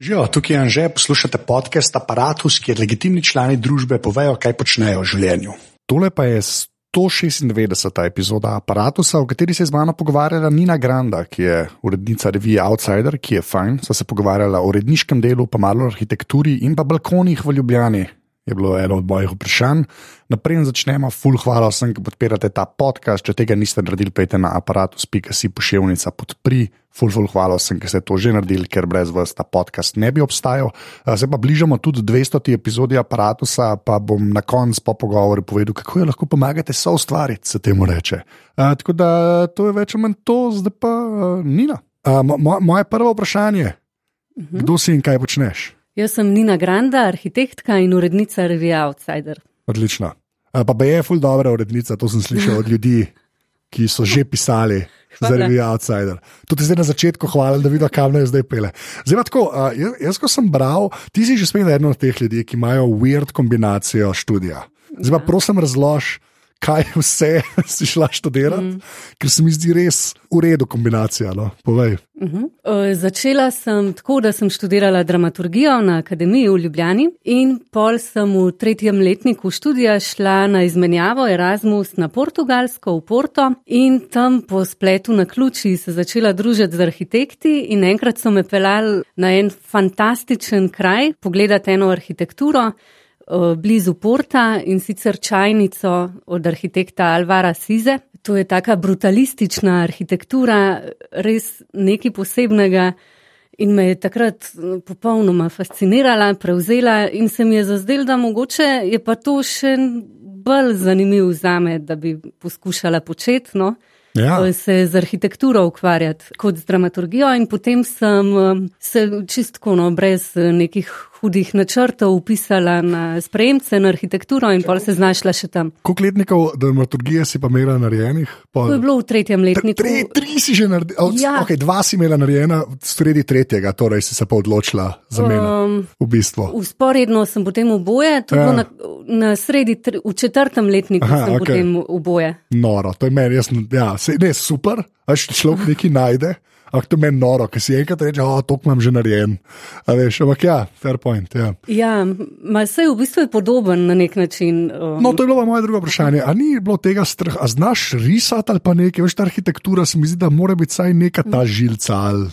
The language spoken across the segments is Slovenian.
Živijo, tukaj je Anže, poslušate podcast Apparatus, kjer legitimni člani družbe povejo, kaj počnejo v življenju. Tole pa je 196. epizoda Apparatusa, v kateri se je z mano pogovarjala Nina Granda, ki je urednica revije Outsider, ki je fajn. Sva se pogovarjala o uredniškem delu, pa malo o arhitekturi in pa balkonih v Ljubljani je bilo eno od mojih vprašanj. Naprej začnemo, full hvala vsem, ki podpirate ta podcast. Če tega niste naredili, pejte na aparatus.si pošiljnica podpri. Full, full hvala vsem, ki ste to že naredili, ker brez vas ta podcast ne bi obstajal. Zdaj pa bližamo tudi 200. epizodi aparatusa, pa bom na koncu po pogovoru povedal, kako jo lahko pomagate so ustvariti, se temu reče. A, tako da to je več ali manj to, zdaj pa uh, Nina. A, mo, moje prvo vprašanje, mhm. kdo si in kaj počneš? Jaz sem Nina Granda, arhitektka in urednica revije Outsider. Odlično. Pa pa je ful dobra urednica, to sem slišal od ljudi, ki so že pisali. Za revijo Outsider. Tudi zdaj na začetku, hvala, da vidiš, kam naj zdaj pele. Zdaj, tako, uh, jaz, jaz, ko sem bral, ti si že spet eden od teh ljudi, ki imajo weird kombinacijo študija. Zdaj, pa ja. prosim, razloži, kaj vse si šla študirati, mm. ker se mi zdi res v redu kombinacija. No? Uh -huh. uh, začela sem tako, da sem študirala dramaturgijo na Akademiji v Ljubljani, in pol sem v tretjem letniku študija šla na izmenjavo Erasmus na Portugalsko, v Porto, in tam po spletu na ključi se začela družiti z arhitekti. In enkrat so me pelali na en fantastičen kraj, pogledati eno arhitekturo. Eh, blizu Porta in sicer čajnico od arhitekta Alvara Size. To je taka brutalistična arhitektura, res nekaj posebnega in me je takrat eh, popolnoma fascinirala, prevzela in se mi je zazdel, da mogoče je pa to še bolj zanimiv za me, da bi poskušala početi. No? Ja. Se z arhitekturo ukvarjati kot z dramaturgijo, in potem sem eh, se čistko, no, brez nekih hudih načrtov upisala na sprejemce, na arhitkturo in pol se znašla še tam. Koliko letnikov dramaturgije si pa imela narejenih? Pol... To je bilo v tretjem letniku. Tri, tri si že naredila, ja. okay, dva si imela narejena, sredi tretjega, torej si se pa odločila za mene. Um, v bistvu. Usporedno sem potem oboje, ja. na, na sredi, v četrtem letniku Aha, sem okay. potem oboje. Noro, to je meni, jaz, ja, se, ne, super, až človek nekaj najde. Ampak to meni noro, ker si enkrat reče, da to imam že narejen. Veš, ampak ja, fair point. Ja, ja se v bistvu je podoben na nek način. Um... No, to je bilo moje drugo vprašanje. A ni bilo tega strah, a znaš risati ali pa nekaj, veš, ta arhitektura se mi zdi, da mora biti vsaj neka ta žilca. Ali...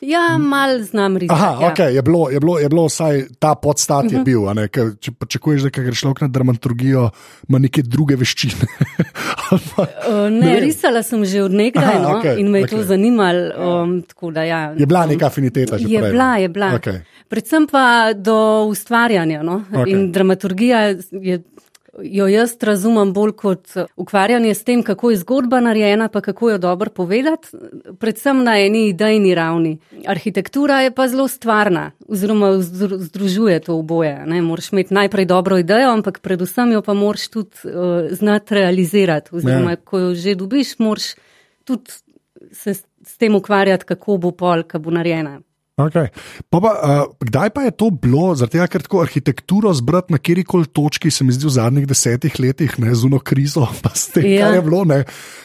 Ja, malo znam risati. Aha, ja. okay, je, bilo, je, bilo, je bilo vsaj ta podstat uh -huh. je mhm. bil. Ne, ker, če čakuješ, da greš na dramaturgijo, ima neke druge veščine. pa, ne, ne risala sem že od nekdaj no, okay, in me je okay. to zanimalo. Um, da, ja, je bila neka afiniteta že je prej. Bila, je bila. Okay. Predvsem pa do ustvarjanja. No? Okay. In dramaturgija je jo jaz razumem bolj kot ukvarjanje s tem, kako je zgodba narejena, pa kako jo dobro povedati, predvsem na eni idejni ravni. Arhitektura je pa zelo stvarna, oziroma združuje to oboje. Ne? Moraš imeti najprej dobro idejo, ampak predvsem jo pa moraš tudi uh, znati realizirati. Oziroma, ja. ko jo že dobiš, moraš tudi se s tem ukvarjati, kako bo pol, kaj bo narejena. Okay. Pa pa, uh, kdaj pa je to bilo, zato ker tako arhitekturo zbrati na kjer koli točki, se mi zdi v zadnjih desetih letih, ne z uno krizo, pa s tem, ja. kaj je bilo. Ne,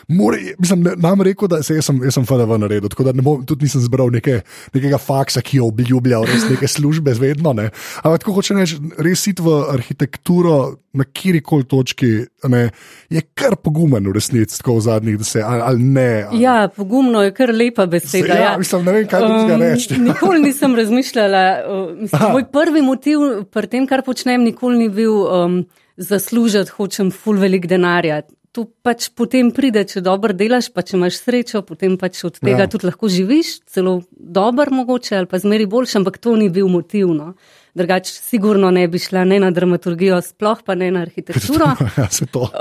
more, mislim, ne, nam rekel, da se, jaz sem, sem FDV naredil, tako da ne bom, tudi nisem zbral neke, nekega faksa, ki je obljubljal res neke službe, vedno ne. Ampak tako hoče reči, res sit v arhitekturo na kjer koli točki, ne, je kar pogumen v resnici, tako v zadnjih desetih ali, ali ne. Ali. Ja, pogumno je kar lepa beseda. Se, ja, ja. Mislim, ne vem, kaj um, reči nikoli nisem razmišljala. Mislim, moj prvi motiv pri tem, kar počnem, nikoli ni bil um, zaslužiti, hočem ful velik denarja. To pač potem pride, če dobro delaš, pa če imaš srečo, potem pač od tega ja. tudi lahko živiš, celo dober mogoče ali pa zmeri boljši, ampak to ni bil motiv. No. Drugač, sigurno ne bi šla ne na dramaturgijo, sploh pa ne na arhitekturo. Ja,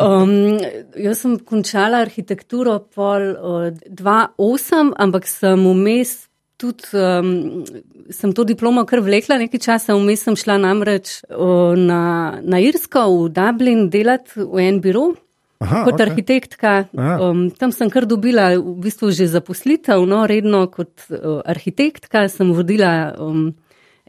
um, jaz sem končala arhitekturo pol 2008, ampak sem vmes tudi, um, sem to diplomo kar vlekla nekaj časa, vmes sem šla namreč uh, na, na Irsko, v Dublin, delati v en biro. Aha, kot okay. arhitektka, um, tam sem kar dobila v bistvu že zaposlitev, no, redno kot uh, arhitektka sem vodila um,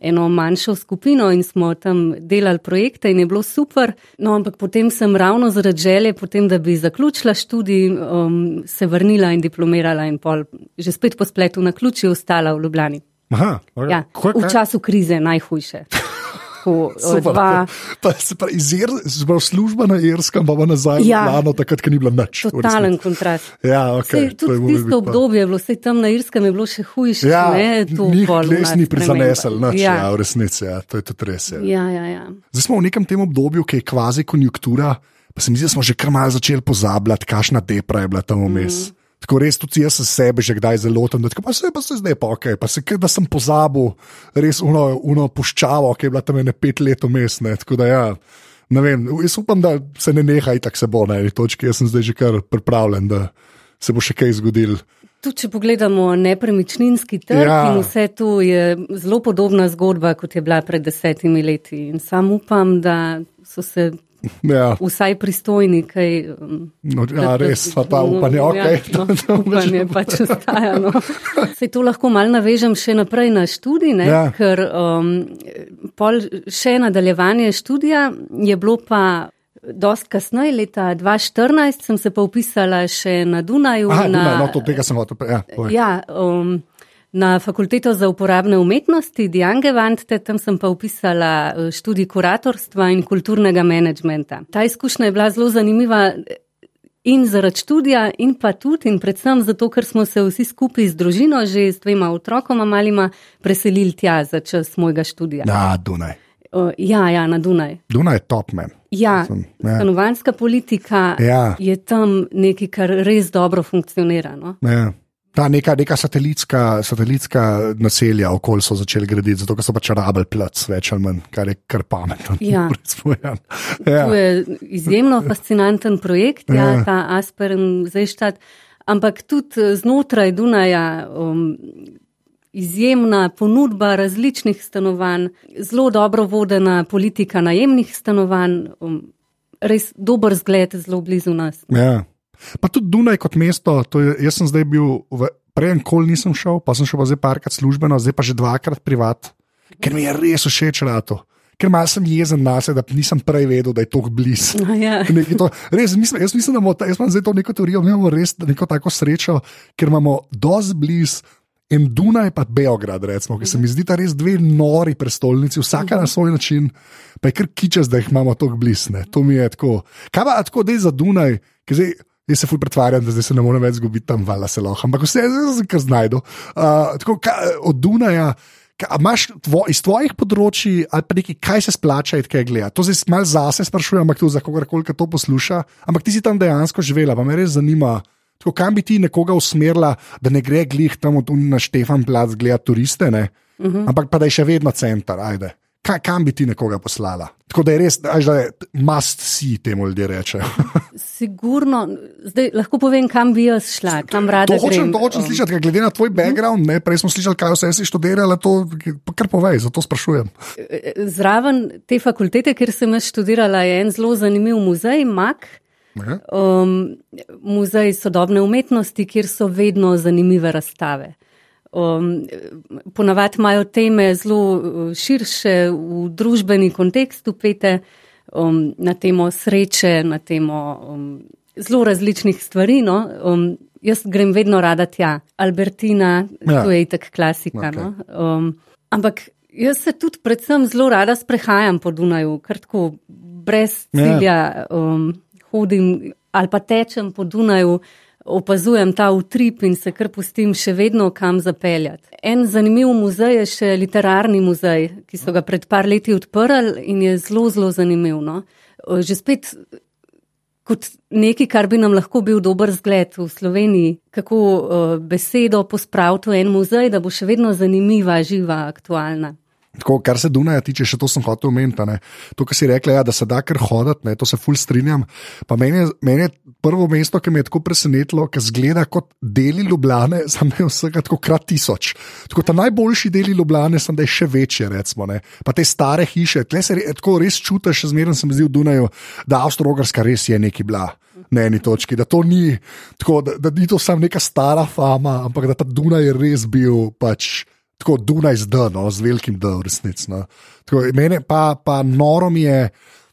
eno manjšo skupino in smo tam delali projekte in je bilo super. No, ampak potem sem ravno zaradi želje, potem, da bi zaključila študij, um, se vrnila in diplomirala in pol že spet po spletu na ključi ostala v Ljubljani. Aha, okay. Ja, v času krize najhujše. Tako, Super, dva, Pa pravi, iz se pravi, služba na Irskem, pa nazaj v Ja. Ljubljano, takrat, ko ni bilo nič. v totalen kontrast. Ja, Sej, okay, tudi tisto obdobje je bilo, vse tam na Irskem je bilo še hujše. Ja, ne, to njih les ni prizanesel, nič, ja. Ja, v resnici, ja, to je tudi res. Ja. ja, ja, ja. Zdaj smo v nekem tem obdobju, ki je kvazi konjunktura, pa se mi zdi, da smo že kar malo začeli pozabljati, kakšna depra je bila tam vmes. Mm. Tako res tudi jaz sebe že kdaj zelo tam, da tako, pa se pa se zdaj pa ok, pa se kaj, da sem pozabil res uno, uno puščavo, ki je bila tam ene pet let vmes. ne, Tako da ja, ne vem, jaz upam, da se ne neha, tako se bo na eni točki, jaz sem zdaj že kar pripravljen, da se bo še kaj zgodil. Tudi, če pogledamo nepremičninski trg ja. in vse to je zelo podobna zgodba, kot je bila pred desetimi leti. In sam upam, da so se Ja, vsaj pristojni kaj. no, ja res, pa ta no, upanje, ok. Ja, no, upanje pač ostaja. No. Se to lahko mal navežem še naprej na študij, ne, Ja. ker um, pol še nadaljevanje študija je bilo pa. Dost kasneje, leta 2014, sem se pa upisala še na Dunaju. Aha, na, Dunaj, no, to tega sem hotel. Ja, povej. Ja, um, na fakulteto za uporabne umetnosti, Diangevante, tam sem pa upisala eh, študij kuratorstva in kulturnega menedžmenta. Ta izkušnja je bila zelo zanimiva eh, in zaradi študija, in pa tudi in predvsem zato, ker smo se vsi skupaj z družino, že s dvema otrokoma malima, preselili tja za čas mojega študija. Ja, Dunaj. Uh, ja, ja, na Dunaj. Dunaj je top man. Ja, Sem, ja. stanovanska politika Ja. je tam nekaj, kar res dobro funkcionira. No? Ja. Ta neka, neka satelitska, satelitska naselja okoli so začeli graditi, zato so pač rabljali plac, več ali manj, kar je kar pametno. Ja. Ja. To je izjemno fascinanten projekt, ja, Ja. ta Asperm Zeštat, ampak tudi eh, znotraj Dunaja um, izjemna ponudba različnih stanovanj, zelo dobro vodena politika najemnih stanovanj, um, res dober zgled, zelo blizu nas. Ja. Pa tudi Dunaj kot mesto, to je, jaz sem zdaj bil, v, prej nikoli nisem šel, pa sem šel pa zdaj parkrat službeno, zdaj pa že dvakrat privat, ker mi je res všeč rato. Ker malo sem jezen na sebe, da nisem prej vedel, da je to blizu. A Ja. To, res, mislim, jaz mislim, da imamo, jaz imam zdaj to neko teorijo, mi imamo res neko tako srečo, ker imamo dosti blizu. In Dunaj, pa Beograd, recimo, ki se mi zdi, da res dve nori prestolnici, vsaka na svoj način, pa je kar kičas, da jih imamo tako blisne. To mi je tako. Kaj pa tako, da je za Dunaj, ki zdaj. Jaz se ful pretvarjam, da zdaj se ne morem več zgubiti tam, vala se lahko, ampak vse je kar znajdo. Uh, tako, ka, od Dunaja, ka, a imaš tvo, iz tvojih področji ali pa nekaj, kaj se splača, kaj gleda. To zdaj malo zase sprašujem, ampak to za kogarkoli, ki to posluša. Ampak ti si tam dejansko živela, pa me res zanima. Tako, kam bi ti nekoga usmerila, da ne gre glih tam od Uni na Štefan Plac gledati turiste, uh -huh. ampak pa da je še vedno center, ajde. Ka, kam bi ti nekoga poslala? Tako da je res, ajde, da je must see, temu ljudje rečejo. Sigurno, zdaj lahko povem, kam bi jaz šla, kam rada To hočem, grem. to hočem Um, slišati, ker glede na tvoj background, ne, prej smo slišali, kaj vse si študirala, to kar povej, zato sprašujem. Zraven te fakultete, kjer sem jaz študirala, je en zelo zanimiv muzej, MAK. Ne? Um, muzej sodobne umetnosti, kjer so vedno zanimive razstave. Um, ponavadi imajo teme zelo uh, širše, v družbeni kontekst upete, um, na temo sreče, na temo um, zelo različnih stvari. No? Um, jaz grem vedno rada tja, Albertina, Ja. ja. to je itak klasika. Okay. No? Um, ampak jaz se tudi predvsem zelo rada sprehajam po Dunaju, kar tako brez Ja. cilja. Um, hodim ali pa tečem po Dunaju, opazujem ta utrip in se kar pustim še vedno kam zapeljati. En zanimiv muzej je še literarni muzej, ki so ga pred par leti odprli in je zelo, zelo zanimiv. No? Že spet kot nekaj, kar bi nam lahko bil dober zgled v Sloveniji, kako besedo pospraviti v en muzej, da bo še vedno zanimiva, živa, aktualna. Tako, kar se Dunaja tiče, še to sem hotel omeniti. To, kar si rekla, ja, da se da kar hoditi, ne, to se ful strinjam. Pa meni je, meni je prvo mesto, ki me je tako presenetilo, ker zgleda kot deli Ljubljane, sem je vsega tako krat tisoč. Tako ta najboljši deli Ljubljane, sem da je še večje, recimo. Ne. Pa te stare hiše, tle se re, tako res čutiš, še zmeraj se mi zdi v Dunaju, da Avstralska res je neki bila. Na eni točki, da to ni tako, da, da ni to samo neka stara fama, ampak da ta Dunaj je res bil pač tako Dunaj z D, no, z velikim D, resnici. No. Tako, mene pa, pa noro mi je,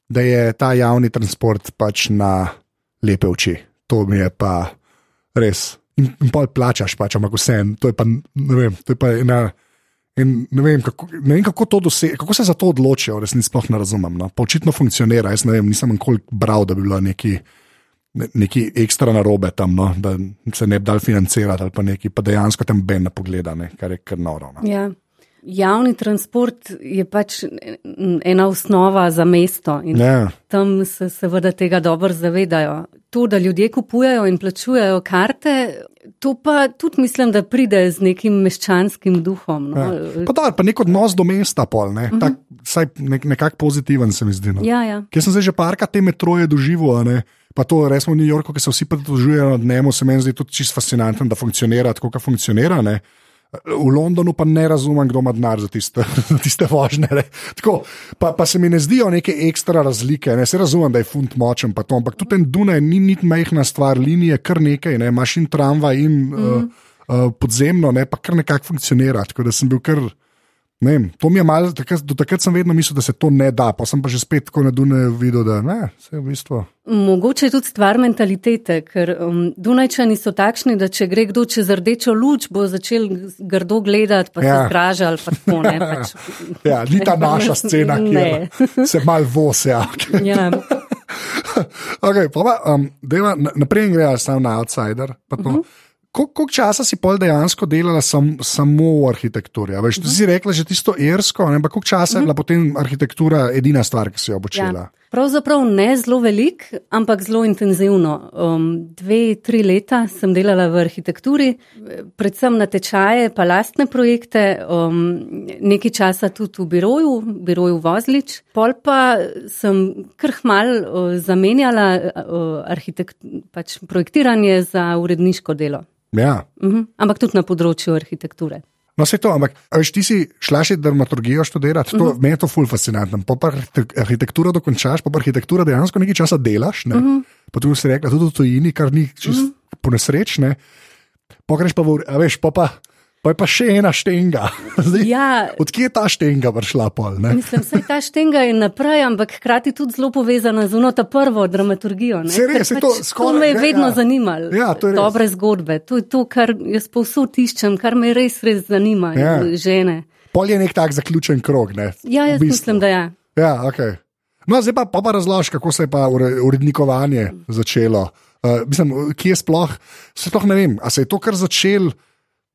da je ta javni transport pač na lepe oči. To mi je pa res. In, in pa plačaš, pač, ampak vse, to je pa, ne vem, to je pa ena, In ne vem, kako, ne vem, kako, dose, kako se za to odločijo, res nisem sploh ne razumem. No. Pa očitno funkcionira. Jaz ne vem, nisem nikoli bral, da bi bilo neki, ne, neki ekstra narobe tam, no, da se ne bi dal financirati ali pa neki, pa dejansko tam ben ne pogleda, ne, kar je kar noro. No. Ja. Javni transport je pač ena osnova za mesto in ja. tam se seveda tega dobro zavedajo. To, da ljudje kupujejo in plačujejo karte, To pa tudi mislim, da pride z nekim meščanskim duhom. No. Ja. Pa, da, pa nek odnos do mesta, pol, ne? uh -huh. Tak, saj nek, nekako pozitiven se mi zdi. No. Ja, ja. Ker sem se že parka te metroje doživel, pa to resmo v New Yorku, ki se vsi pridružujejo nad njemu, se mi zdi tudi čisto fascinantno, da funkcionira tako, kot funkcionira. Ne? V Londonu pa ne razumem, kdo ima denar za tiste, tiste vožnje. Tako, pa, pa se mi ne zdijo neke ekstra razlike. Ne? Se razumem, da je funt močen, to, ampak tudi ten Dunaj ni niti majhna stvar, linije kar nekaj, ne? imaš in tramvaj in mm. uh, uh, podzemno, ne? pa kar nekako funkcionira. Tako da sem bil kar. Vem, to mi je malo, takrat, do takrat sem vedno mislil, da se to ne da, pa sem pa že spet tako na Dunaju videl, da ne, se je v bistvu. Mogoče je tudi stvar mentalitete, ker um, Dunajčani so takšni, da če gre kdo čez rdečo luč, bo začel grdo gledati, pa ja. se zgraža ali pa tako ne. Pač. ja, ni ta naša scena, ki se mal vosja. ja. okay, pa, um, deva, naprej gre samo na outsider. Koliko časa si pol dejansko delala sam, samo v arhitekturi? Veš, uh -huh. Si rekla že tisto irsko, ampak koliko časa uh -huh. je mhm. bila potem arhitektura edina stvar, ki si jo obočila? Ja. Pravzaprav ne zelo velik, ampak zelo intenzivno. Um, dve, tri leta sem delala v arhitekturi, predvsem na tečaje, pa lastne projekte, um, nekaj časa tudi v biroju, biroju Vozlič. Pol pa sem krhmal uh, zamenjala uh, pač projektiranje za uredniško delo. Ja. Mhm. -huh. Ampak tudi na področju arhitekture. No, vse to, ampak veš, ti si šla še dramaturgijo študirati, to, uh -huh. meni je to ful fascinantno. Pa pa arhitekturo dokončaš, pa pa arhitekturo dejansko nekaj časa delaš, ne? uh -huh. pa tu si rekla, tudi v tujini, kar ni čist uh -huh. ponesrečne. Pogreš pa, v, veš, pa pa. Pa je pa še ena štenga. Ja, Odkje je ta štenga prišla? Pol, mislim, da je ta štenga naprej, ampak hkrati tudi zelo povezana z uno ta prvo dramaturgijo. Se res, pač, to, skoraj, to me je ja, vedno ja. zanimalo. Ja, Dobre zgodbe. To je to, kar jaz povsod iščem, kar me res, res zanima. Ja. Žene. Pol je nek tak zaključen krog. Ne? Ja, jaz mislim, da je. Ja. Ja, okay. No, zdaj pa, pa, pa razloži, kako se je pa urednikovanje začelo. Uh, mislim, kje je sploh, sploh ne vem, ali se je to kar začelo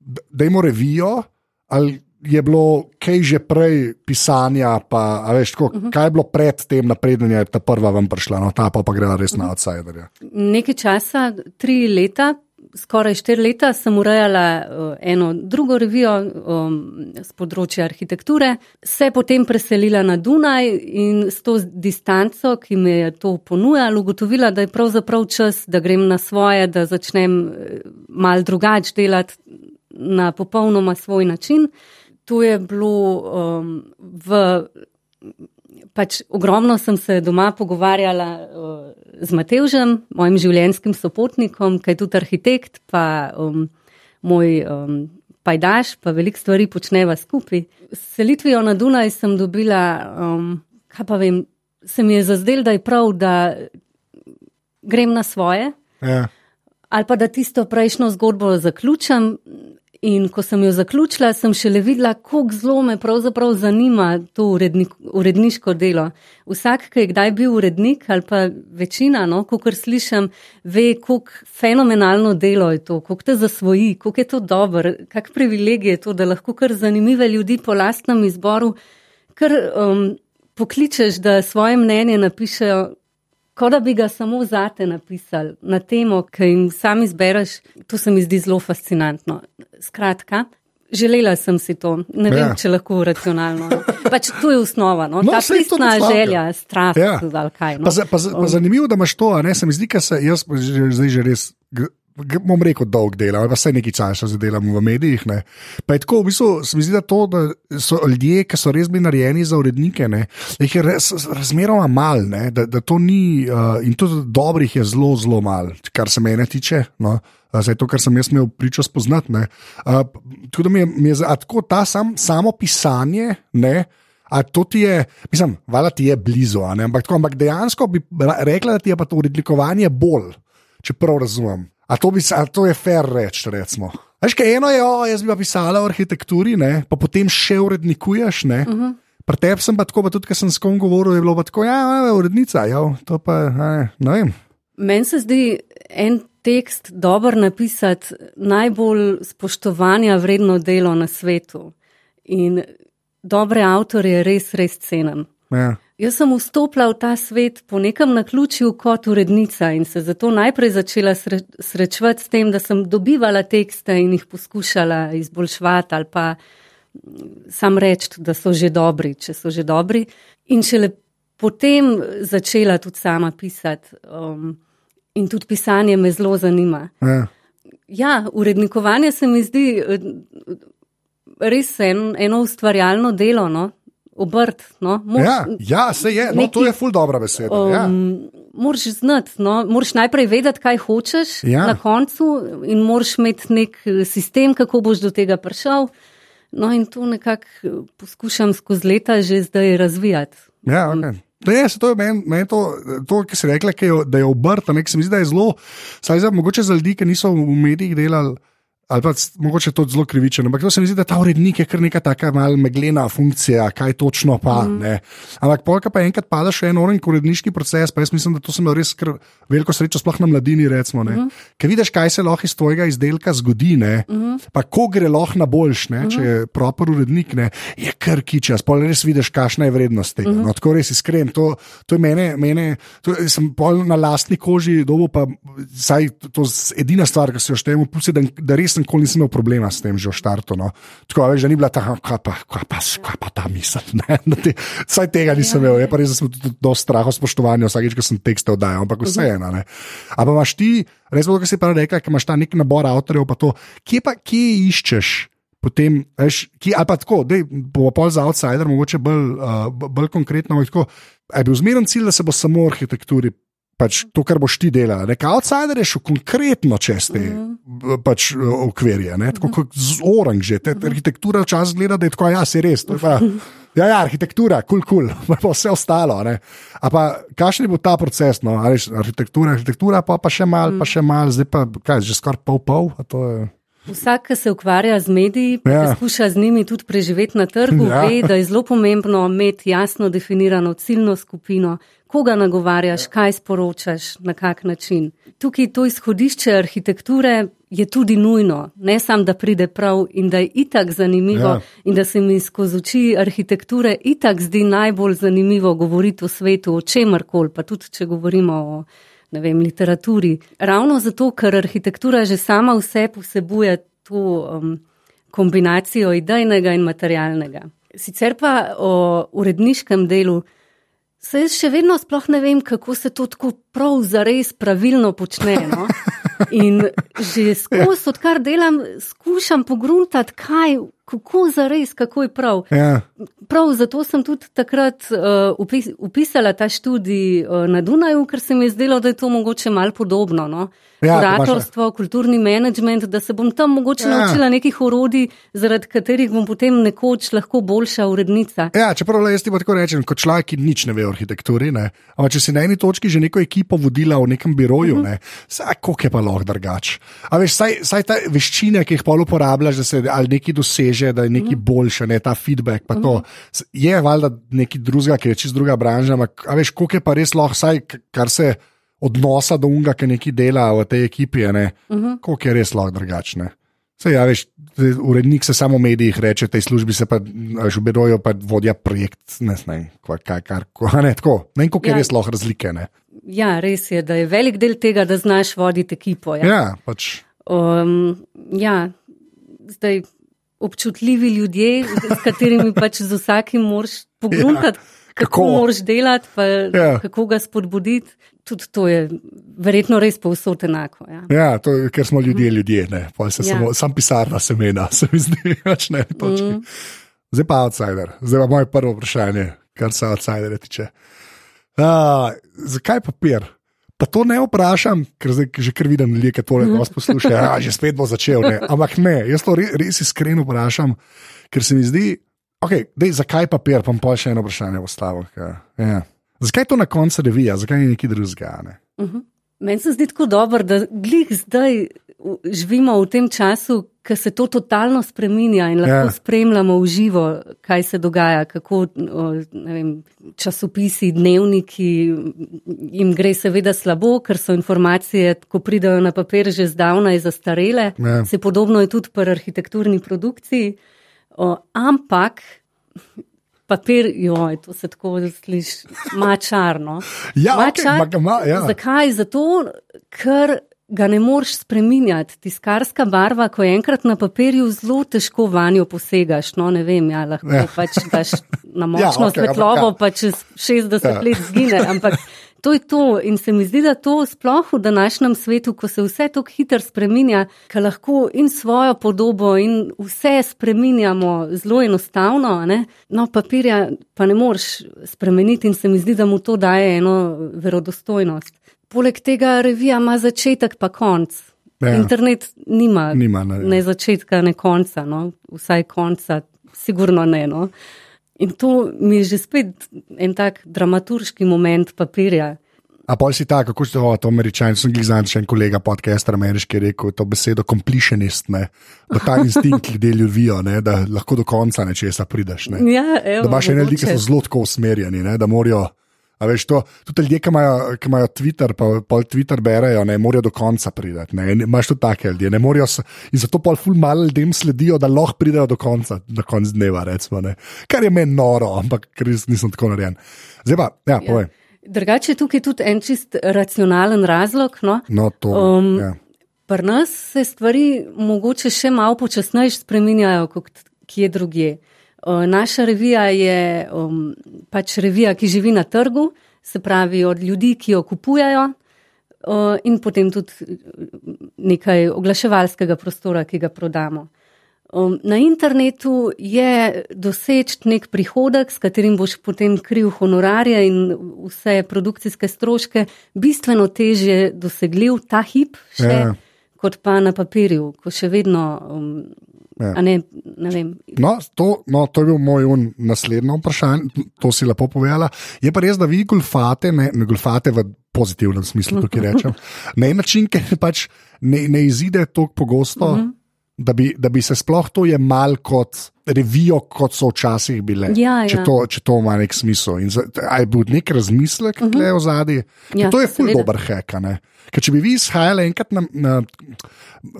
da imamo revijo, ali je bilo kaj že prej pisanja, pa veš, tako, uh mhm. -huh. kaj je bilo pred tem napredom, da je ta prva vam prišla, no ta pa, pa gre res na outsiderja. Nekaj časa, tri leta. Skoraj štiri leta sem urejala uh, eno drugo revijo um, z področja arhitekture, se potem preselila na Dunaj in s to distanco, ki mi je to ponujala, ugotovila, da je pravzaprav čas, da grem na svoje, da začnem uh, mal drugače delati na popolnoma svoj način. To je bilo um, v. Pač ogromno sem se doma pogovarjala uh, z Matevžem, mojim življenjskim sopotnikom, ki je tudi arhitekt, pa um, moj um, pajdaš, pa veliko stvari počneva skupaj. S selitvijo na Dunaj sem dobila, um, kaj pa vem, se mi je zazdel, da je prav, da grem na svoje. Ja. Ali pa da tisto prejšnjo zgodbo zaključim. In ko sem jo zaključila, sem šele videla, kako zelo me pravzaprav zanima to urednik, uredniško delo. Vsak, ki je kdaj bil urednik, ali pa večina, no, ko kar slišim, ve, kako fenomenalno delo je to, kako te zasvoji, kako je to dobro, kak privilegij je to, da lahko kar zanimive ljudi po lastnem izboru, kar um, pokličeš, da svoje mnenje napišejo kot da bi ga samo zate napisali na temo, ki jim sam izbereš. To se mi zdi zelo fascinantno. Skratka. Želela sem si to, ne vem, ja. če lahko racionalno. Pač to je osnova, no? no ta pristna želja, strast. Ja. Kaj, no? pa, pa, pa zanimivo, da imaš to, ne se mi zdi, da se jaz zdaj že res bom rekel, dolg dela, ali pa vse nekaj časa za delamo v medijih. Ne. Pa je tako, v bistvu, se mi zdi, da, to, da so ljudje, ki so res bili narejeni za urednike, ne, jih je res, razmeroma mal, ne, da, da to ni, uh, in tudi dobrih je zelo, zelo mal, kar se mene tiče. No. Zdaj, to, kar sem jaz imel pričo spoznati. Uh, tako da mi je, mi je tako ta sam, samo pisanje, ne, a to ti je, mislim, vala ti je blizu, ampak, tako, ampak dejansko bi rekla, da ti je pa to urednikovanje bolj, če prav razumem. A to, bi, a to je fair reči, recimo. Veš, kaj eno je, o, jaz bi pa pisala o arhitekturi, ne, pa potem še urednikuješ. Uh -huh. Pri tebi sem pa tako, pa tudi, ker sem s kom govoril, je bilo pa tako, ja, urednica, ja, to pa ne, ne vem. Meni se zdi en tekst dobro napisati, najbolj spoštovanja vredno delo na svetu. In dobre avtorje res, res cenim. Ja. Jaz sem vstopila v ta svet po nekem naključju kot urednica in se zato najprej začela sre srečevati s tem, da sem dobivala tekste in jih poskušala izboljšvati ali pa sam reči, da so že dobri, če so že dobri. In šele potem začela tudi sama pisati. Um, in tudi pisanje me zelo zanima. Ja. Ja, urednikovanje se mi zdi res en, eno ustvarjalno delo. No? Obrt. No? Ja, ja, se je, no, neki, to je ful dobra beseda. Um, ja. Moraš znati, no? moraš najprej vedeti, kaj hočeš ja. na koncu, in moraš imeti nek eh, sistem, kako boš do tega prišel. No, in to nekako eh, poskušam skozi leta že zdaj razvijati. Ja, okay. To je, to je meni, men to, to, ki si rekla, da je obrt, nek se mi zdi, da je zelo, saj za, mogoče za ljudi, ki niso v medijih delali ali pa mogoče to zelo krivično. Ampak to se mi zdi, da ta urednik je kar neka taka malce meglena funkcija, kaj točno pa. Mm. Ampak polka pa enkrat pada še en oren uredniški proces, pa jaz mislim, da to sem imel res veliko srečo, sploh na mladini. Recimo, mm. Ker vidiš, kaj se lahko iz tvojega izdelka zgodi, mm. pa ko gre lahko na boljš, ne? če je proper urednik, ne? je kar kičas, pa res vidiš, kakšna je vrednost tega. Mm. No, tako res iskren. To, to je mene, mene to, sem pol na lastni koži dobo, pa saj to je edina stvar, ki se jo štejem, da, da res nikoli nisem imel problema s tem že v štartu. No. Tako veš, da ni bila ta, kaj pa, kaj pa, kaj pa ta misel. Te, saj tega nisem imel, je pa res, da sem tudi do strahu spoštovanja vsakeč, ko sem tekste oddajal, ampak vseeno. Ampak imaš ti, res bo, kar si pa rekel, ker imaš ta nek nabor avtorjev, pa to, kje pa kje iščeš? Potem, veš, ki, ali pa tako, da bo pol za outsider, mogoče bolj, uh, bolj konkretno. Je bil zmeren cilj, da se bo samo v arhitekturi pač to, kar boš ti delal. Nek outsider je šel konkretno čez te mm. pač, okvirje, ne? tako kot z orang že. Te, arhitektura včasih gleda, da je tako, ja, se res. Pa, ja, ja, arhitektura, kul, cool, kul, cool. vse ostalo. Kakšen je bil ta proces? No? Arhitektura, arhitektura, pa, pa še mal, pa še mal, zdaj pa kaj, že skoraj pol pol. Vsak, ki se ukvarja z mediji, ja. poskuša z njimi tudi preživeti na trgu, ja. ve, da je zelo pomembno imeti jasno definirano ciljno skupino, koga nagovarjaš, kaj sporočaš, na kak način. Tukaj to izhodišče arhitekture je tudi nujno, ne samo, da pride prav in da je itak zanimivo ja. in da se mi skozi oči arhitekture itak zdi najbolj zanimivo govoriti o svetu, o čemarkoli, pa tudi če govorimo o vem, literaturi. Ravno zato, ker arhitektura že sama vse posebuje to um, kombinacijo idejnega in materialnega. Sicer pa o uredniškem delu. Se jaz še vedno sploh ne vem, kako se to tako prav zares pravilno počne. No? In že skozi, odkar delam, skušam pogruntati, kaj kako za res, kako je prav. Ja. Prav zato sem tudi takrat uh, upis, upisala ta študij uh, na Dunaju, ker se mi je zdelo, da je to mogoče malo podobno. No? Ja, Kuratorstvo, kulturni menedžment, da se bom tam mogoče ja. naučila nekih orodij, zaradi katerih bom potem nekoč lahko boljša urednica. Ja, čeprav jaz ti pa tako rečem, kot človek, ki nič ne ve o arhitekturi. Ne? Ampak če si na eni točki že neko ekipo vodila v nekem biroju, uh -huh. ne? saj kako je pa lahko drugače. A veš, saj, saj ta veščine, ki jih pol uporabljaš, da se ali nekaj doseže da je nekaj mhm. boljše, ne ta feedback. Mhm. Je valjda nekaj drugega, ki je čist druga branža, ampak veš, koliko je pa res lahko, saj, kar se odnosa do unga, ki nekaj dela v tej ekipi, ne, mhm. koliko je res lahko drugačne. Sej, ja, veš, urednik se samo v medijih reče, tej službi se pa že uberojo, pa vodja projekt, ne znam, kaj, kaj, kar, ne, tako, ne vem, koliko ja. je res lahko razlike. Ne. Ja, res je, da je velik del tega, da znaš voditi ekipo. Ja, ja pač. Um, ja, zdaj občutljivi ljudje, s katerimi pač z vsakim moraš pogledati, ja, kako, kako moraš delati, pa ja. kako ga spodbuditi. Tudi to je verjetno res povsod enako. Ja, ja to, ker smo ljudje, mhm. ljudje, ne. Ja. Samo, sam pisarna semena, se mi zdi, več ne. Mm. Zdaj pa outsider, zdaj pa moje prvo vprašanje, kar se outsidere tiče. Uh, zakaj papir? Pa to ne vprašam, ker zdaj že kar vidim ljudi, ki to lepo poslušajo. Ja, že spet bo začel. Ne. Ampak ne, jaz to res, res iskreno vprašam, ker se mi zdi, okay, dej, zakaj papir, pa pa še eno vprašanje v stavek. Ja. Zakaj to na koncu revija, zakaj ni neki drugega? Ne? Uh -huh. Meni se zdi tako dobro, da glih zdaj živimo v tem času, ko se to totalno spreminja in lahko ja. spremljamo v živo, kaj se dogaja, kako vem, časopisi, dnevniki jim gre seveda slabo, ker so informacije, ko pridajo na papir, že zdavnaj zastarele. Ja. Se podobno je tudi pri arhitekturni produkciji. O, ampak. Papir, joj, to se tako sliši, mačarno. Ja, mačar, okay, ma, ja. Zakaj? Zato, ker ga ne moreš spreminjati. Tiskarska barva, ko je enkrat na papirju, zelo težko vanjo posegaš. No, ne vem, ja, lahko ja. pač daš na ja, močno ja, okay, svetlobo, pa čez 60 ja. let zgine. Ampak to je to. In se mi zdi, da to sploh v današnjem svetu, ko se vse tako hitro spreminja, ka lahko in svojo podobo in vse spreminjamo zelo enostavno, ne? no, papirja pa ne moreš spremeniti in se mi zdi, da mu to daje eno verodostojnost. Poleg tega revija ima začetek pa konc. Ja. Internet nima, nima ne, ne začetka, ne konca, no. vsaj konca, sigurno ne. No. In to mi je že spet en tak dramaturški moment papirja. A pa si ta, kako ste to američani, sem jih znal, še en kolega podcaster ameriški rekel, to besedo completionist, ne, da ta instinkt ljudje ljubijo, ne, da lahko do konca nečesa prideš. Ne. Ja, evo, da imaš ene ljudi, ki so zelo tako usmerjeni, ne, da morajo. A veš, to, tudi ljudje, ki imajo, ki imajo Twitter, pa pol Twitter berejo, ne morajo do konca priti. Imáš tudi take ljudi, ne morajo se. In zato pol ful malo ljudem sledijo, da lahko pridejo do konca, do konca dneva, recimo. Ne. Kar je meni noro, ampak ker nisem tako narejen. Zdaj pa, ja, ja. povej. Drugače je tukaj tudi en čist racionalen razlog. No? No, to, um, ja. Pri nas se stvari mogoče še malo počasneje spreminjajo, kot kje drugje. Naša revija je um, pač revija, ki živi na trgu, se pravi od ljudi, ki jo kupujajo, uh, in potem tudi nekaj oglaševalskega prostora, ki ga prodamo. Um, na internetu je doseč nek prihodek, s katerim boš potem kril honorarje in vse produkcijske stroške, bistveno težje dosegljiv ta hip, še, ja. kot pa na papirju, ko še vedno um, Ja. Ne, ne no, to, no, to je bil moj naslednji vprašanje, to si lepo povedala. Je pa res, da vi golfate, ne, ne golfate v pozitivnem smislu, tukaj rečem. Na en način, ker pač ne, ne izide tako pogosto, uh mhm. -huh. Da, bi, da bi se sploh to jemal kot revijo, kot so včasih bile. Ja, če, ja. to, če to ima nek smisel. Ali bo nek razmislek, uh -huh. je v zadnji? Ja, to je ful dober heka. Ker če bi vi izhajali enkrat na, na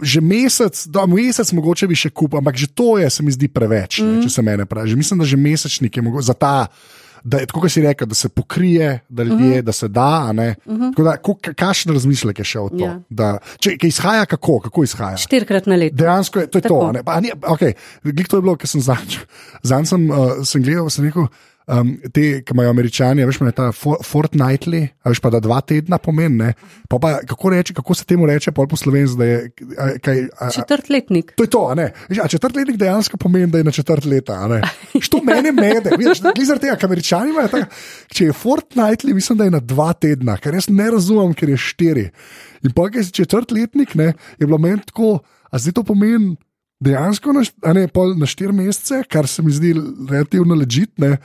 že mesec, da mesec mogoče bi še kupil, ampak že to je, se mi zdi preveč, mm. ne, če se mene pravi. Mislim, da že mesečnik je mogoče za ta. Da je tako, kot si rekel, da se pokrije, da, ljudje, uh mhm. -huh. da se da. Uh mhm. -huh. Kakšen razmislek je še o tem? Ja. Da, če izhaja, kako, kako izhaja? Štirikrat na leto. Dejansko je to. Je to okay. Glik to je bilo, ker sem zadnjič sem, uh, sem gledal, sem rekel um, te, ki imajo američani, veš, ta for, fortnightly, veš pa da dva tedna pomeni. Pa pa, kako, reči, kako se temu reče, pol po slovenski, da je kaj, a, četrtletnik. To je to, a ne. A četrtletnik dejansko pomeni, da je na četrt leta. Što mene mede, vidiš, zaradi tega, ker američani imajo tako. Če je fortnightly, mislim, da je na dva tedna, ker jaz ne razumem, ker je štiri. In pa, ker si četrtletnik, ne, je bilo meni tako, a zdaj to pomeni. Dejansko na, ne, na štiri mesece, kar se mi zdi relativno ležitne,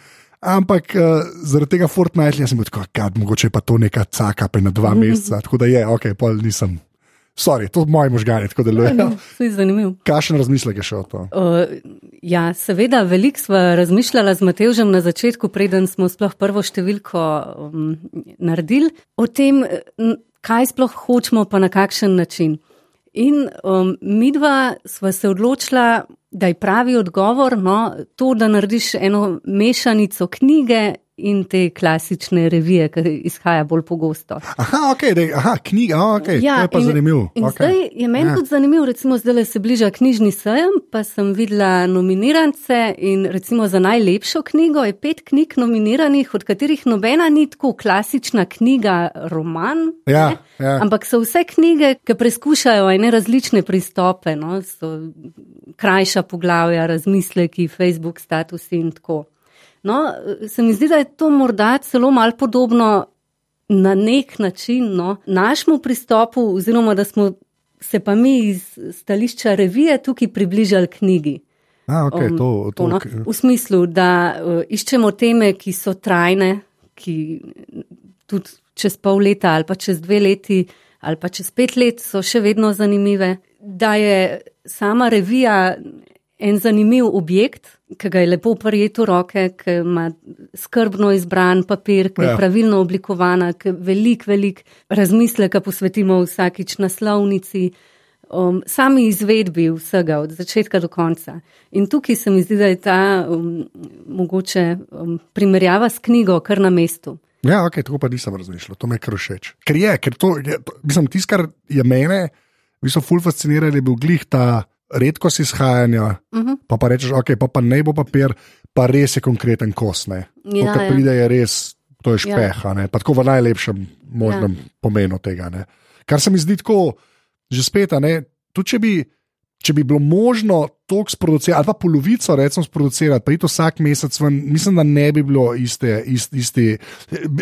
Ampak uh, zaradi tega Fortnite, jaz sem bil tako, da mogoče pa to neka caka, pa na dva meseca. Tako da je, ok, pol nisem. Sorry, to je moj možgani, tako delujejo. Ja, no, zanimivo. Kakšen razmislek je šel to? Uh, ja, seveda, veliko smo razmišljali z Matežem na začetku, preden smo sploh prvo številko um, naredili, o tem, kaj sploh hočemo, pa na kakšen način. In um, midva sva se odločila, da je pravi odgovor no, to, da narediš eno mešanico knjige in te klasične revije, ki izhaja bolj pogosto. Aha, okay, dej, aha knjiga, okay, ja, to je pa in, zanimivo. In okay. Zdaj je meni ja. tudi zanimivo, recimo zdaj se bliža knjižni sejem, pa sem videla nominirance in recimo za najlepšo knjigo je pet knjig nominiranih, od katerih nobena ni tako klasična knjiga, roman, ja, ja. ampak so vse knjige, ki preizkušajo ene različne pristope, no, so krajša poglavja, razmisleki, Facebook statusi in tako. No, se mi zdi, da je to morda celo malo podobno na nek način no, našemu pristopu, oziroma da smo se pa mi iz stališča revije tukaj približali knjigi. A, okay, um, to, to, no, v smislu, da uh, iščemo teme, ki so trajne, ki tudi čez pol leta ali pa čez dve leti ali pa čez pet let so še vedno zanimive. Da je sama revija en zanimiv objekt, ki ga je lepo prijeti v roke, ki ima skrbno izbran papir, ki je ja. pravilno oblikovana, ki velik, velik razmisleka posvetimo vsakič naslovnici, um, sami izvedbi vsega od začetka do konca. In tukaj se mi zdi, da je ta um, mogoče um, primerjava s knjigo kar na mestu. Ja, ok, tako pa nisem razmišljal, to me je kar všeč. Ker je, ker to, je, mislim, tisto, kar je mene, vi so ful fascinirali, je bil glih ta redkost izhajanja, uh mhm. -huh. pa, pa rečeš, ok, pa, pa ne bo papir, pa res je konkreten kos. Ja, to, kar ja. pride, je res, to je špeha, ja. pa tako v najlepšem možnem ja. pomenu tega. Ne? Kar se mi zdi tako, že spet, tudi če bi. Če bi bilo možno to sproducirati, ali pa polovico, recimo, sproducirati, pa je to vsak mesec, ven, mislim, da ne bi bilo iste, iste, iste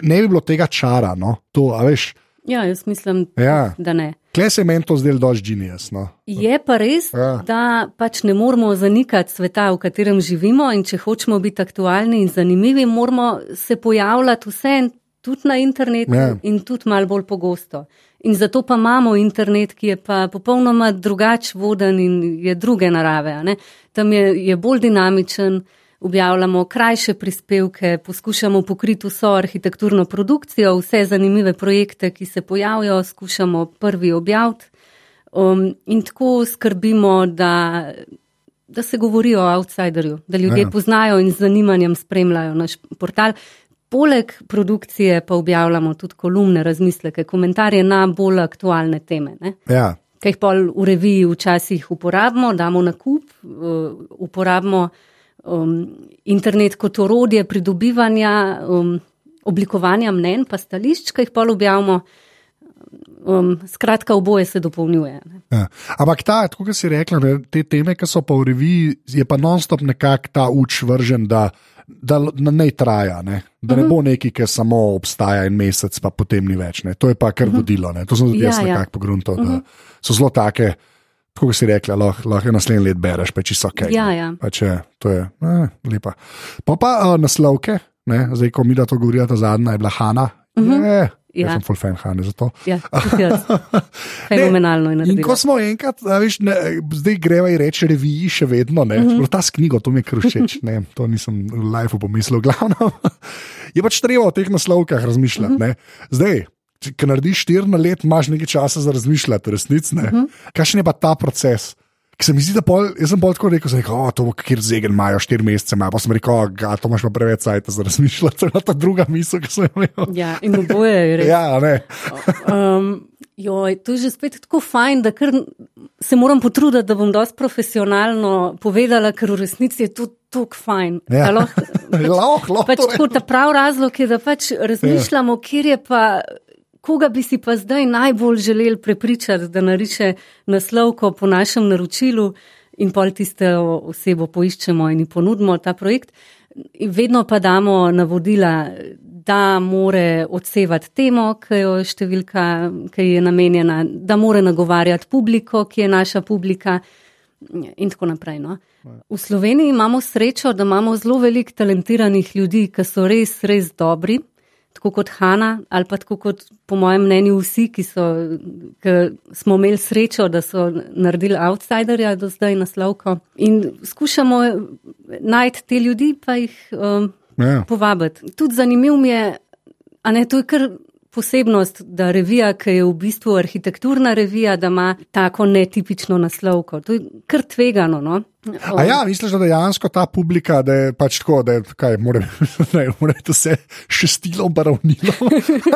ne bi bilo tega čara. No? To, veš, Ja, jaz mislim, ja. da ne. Kaj se meni to zdelo, je genijus? No? Je pa res, ja. da pač ne moramo zanikati sveta, v katerem živimo, in če hočemo biti aktualni in zanimivi, moramo se pojavljati vse tudi na internetu ja. in tudi malo bolj pogosto. In zato pa imamo internet, ki je pa popolnoma drugač voden in je druge narave. Tam je, je bolj dinamičen objavljamo krajše prispevke, poskušamo pokriti vso arhitekturno produkcijo, vse zanimive projekte, ki se pojavijo, skušamo prvi objaviti. Um, in tako skrbimo, da, da se govori o outsiderju, da ljudje ja. poznajo in z zanimanjem spremljajo naš portal. Poleg produkcije pa objavljamo tudi kolumne, razmisleke, komentarje na bolj aktualne teme. Ja. Kaj jih pol v reviji včasih uporabimo, damo na kup, uh, uporabimo um, internet kot orodje pridobivanja, um, oblikovanja mnen, pa stališč, ki jih pa objavimo. Um, skratka, oboje se dopolnjuje. Ja. Ampak ta, kot si rekla, ne, te teme, ki so pa v reviji, je pa non-stop nekako ta uč vržen, da, da, da ne traja, ne? da uh -huh. ne mhm. bo neki, ki samo obstaja en mesec, pa potem ni več. Ne? To je pa kar uh mhm. -huh. vodilo. Ne? To sem tudi ja, jaz ja. nekako pogrunto, uh -huh. da mhm. so zelo take kot si rekla, lahko, lahko naslednji let bereš, pa če so kaj. Ja, ja. Če, to je eh, lepa. Pa pa uh, naslovke, ne? zdaj, ko mi da to govorijo, ta zadnja je bila Hanna. Uh -huh. ne, Ja. Jaz sem full fan Hane za to. Ja, Fenomenalno je narediti. Ko smo enkrat, viš, ne, zdaj greva in reče reviji še vedno, ne, mm -hmm. ta knjiga, to mi je krušeč, ne, to nisem v life pomislil, glavno. je pač treba o teh naslovkah razmišljati, mm -hmm. ne. Zdaj, Če narediš štiri na let, imaš nekaj časa za razmišljati, resnici. Uh -huh. Kaj je pa ta proces? Ki se mi zdi, da pol, sem bolj tako rekel, da je to, kjer zegen imajo štiri mesece, ima. pa sem rekel, da to imaš pa preveč časa za razmišljati, to je ta druga misel, ki sem jo imel. Ja, in oboje je res. ja, ne. um, joj, to je že spet tako fajn, da se moram potruditi, da bom dosti profesionalno povedala, ker v resnici je to tako fajn. Ja. Lahko, pač, pač tako ta prav razlog je, da pač razmišljamo, ja. kjer je pa koga bi si pa zdaj najbolj želeli prepričati, da nariše naslovko po našem naročilu in pol tiste osebo poiščemo in ponudimo ta projekt. In vedno pa damo navodila, da more odsevati temo, ki, številka, ki je namenjena, da more nagovarjati publiko, ki je naša publika in tako naprej. No. V Sloveniji imamo srečo, da imamo zelo veliko talentiranih ljudi, ki so res, res dobri tako kot Hanna, ali pa tako kot, po mojem mnenju, vsi, ki, so, ki smo imeli srečo, da so naredili outsiderja do zdaj naslovko. In skušamo najti te ljudi, pa jih um, ja. povabiti. Tudi zanimiv mi je, a ne, to je kar posebnost, da revija, ki je v bistvu arhitekturna revija, da ima tako netipično naslovko. To je kar tvegano. No? A ja, misliš, da dejansko ta publika, da je pač tako, da je kaj, mora, ne, mora to vse šestilo barovnilo?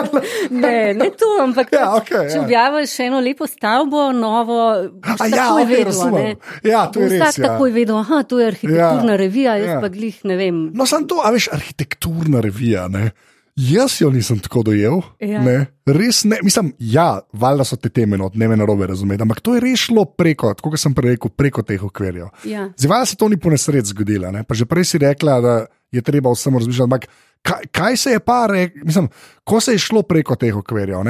ne, ne to, ampak ja, okay, če ja. objaviš še eno lepo stavbo, novo, A ja, okay, vedel, ja, to je res. Vsak ja. tako je vedel, aha, to je arhitekturna ja, revija, jaz ja. pa glih ne vem. No, sem to, a veš, arhitekturna revija, ne? Jaz jo nisem tako dojel. Ja. Ne, res ne, mislim, ja, valjda so te teme, no, ne me narobe razumeti, ampak to je res šlo preko, kot sem prej rekel, preko teh okvirjev. Ja. Zdaj, valjda se to ni po nesreč zgodilo. Ne? Pa že prej si rekla, da je treba vsem razmišljati, ampak kaj, kaj se je pa rekel, mislim, ko se je šlo preko teh okvirjev,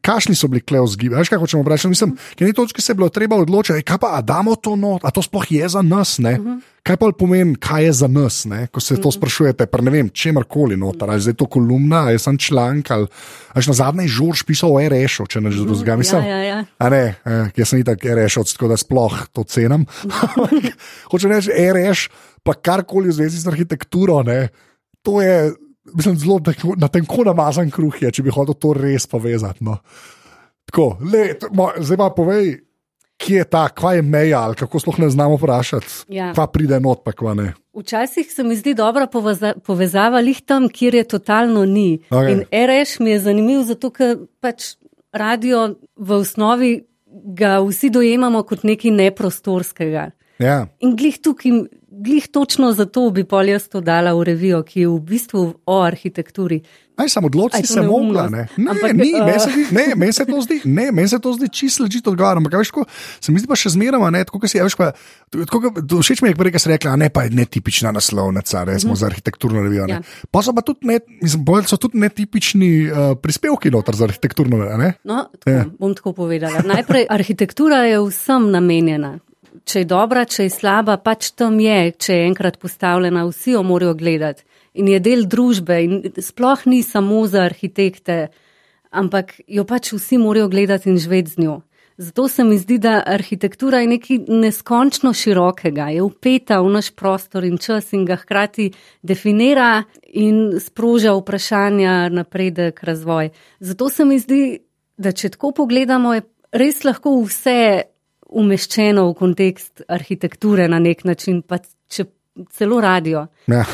kakšni so bili klev zgibi, veš, kaj hočemo reči. Mislim, ker ni točki se je bilo treba odločiti, kaj pa, damo to not, a to sploh je za nas, ne? Uh -huh. Kaj pa pomeni, kaj je za nas, ne? ko se to sprašujete, pa ne vem, če markoli noter, ali je to kolumna, ali je sem članek, ali až na zadnji žurž pisal o RŠ-u, če ne že drugega mislim. Ja, ja, ja. A ne, eh, jaz sem itak RŠ, tako da sploh to cenim. Hoče reči RŠ, pa karkoli v zvezi z arhitekturo, ne? to je mislim, zelo na tenko namazan kruh, je, če bi hotel to res povezati. No. Tako, le, mo, zdaj pa povej, kje je ta, kva je meja, ali kako sploh ne znamo vprašati, ja. kva pride not, pa kva ne. Včasih se mi zdi dobra poveza povezava lih tam, kjer je totalno ni. Okay. In RŠ mi je zanimiv, zato ker pač radio v osnovi ga vsi dojemamo kot nekaj neprostorskega. Ja. In glih tukaj glih točno zato bi pol jaz to dala v revijo, ki je v bistvu o arhitekturi. Aj, samo odločiti se mogla. Ne, ne, Ampak, ni, uh... meni se, men se to zdi, ne, meni se to zdi čisto ležite odgovor. Ampak, veš, ko, se mi zdi pa še zmeraj, ne, tako si, veš, pa, tako, všeč mi je, kako si rekla, ne, pa je netipična naslovnica, res smo mm. za arhitekturno revijo. Ja. Pa so pa tudi, ne, mislim, so tudi netipični uh, prispevki noter za arhitekturno revijo. No, tako, ja. bom tako povedala. Najprej, arhitektura je vsem namenjena če je dobra, če je slaba, pač tam je, če je enkrat postavljena, vsi jo morajo gledati in je del družbe in sploh ni samo za arhitekte, ampak jo pač vsi morajo gledati in živeti z njo. Zato se mi zdi, da arhitektura je nekaj neskončno širokega, je upeta v naš prostor in čas in ga hkrati definira in sproža vprašanja, napredek, razvoj. Zato se mi zdi, da če tako pogledamo, je res lahko vse umeščeno v kontekst arhitekture na nek način, pa če celo radio. Ja.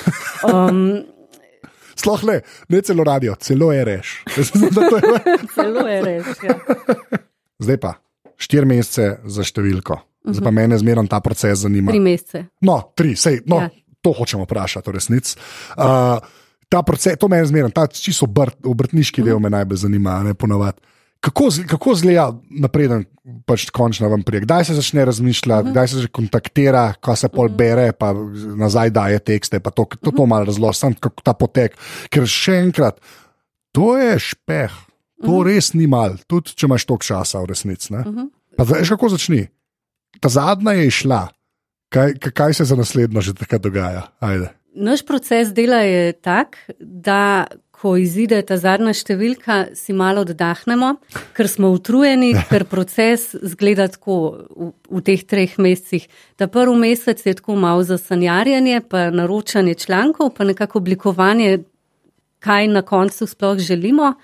um, Sploh ne, ne celo radio, celo je reš. celo je reš. Ja. Zdaj pa štiri mesece za številko. Zdaj pa uh mhm. -huh. mene zmeraj ta proces zanima. Tri mesece. No, tri, sej, no ja. to hočemo vprašati, v resnici. Uh, ta proces, to me zmeraj, ta čisto obrt, obrtniški -huh. del me najbolj zanima, ne ponovadi kako, kako zgleda napreden, pač končno vam prije. Kdaj se začne razmišljati, uh mhm. -huh. kdaj se že kontaktira, ko se pol mhm. bere, pa nazaj daje tekste. To, to, to, to malo razložim, kako ta potek. Ker še enkrat, to je špeh, to uh -huh. res ni mal, tudi če imaš toliko časa v resnici. Uh -huh. Veš, kako začni. Ta zadnja je išla. Kaj, kaj se za naslednjo že tako dogaja? Ajde. Naš proces dela je tak, da ko izide ta zadnja številka, si malo oddahnemo, ker smo utrujeni, ker proces zgleda tako v, v teh treh mesecih. Ta prvi mesec je tako malo za sanjarjanje, pa naročanje člankov, pa nekako oblikovanje, kaj na koncu sploh želimo.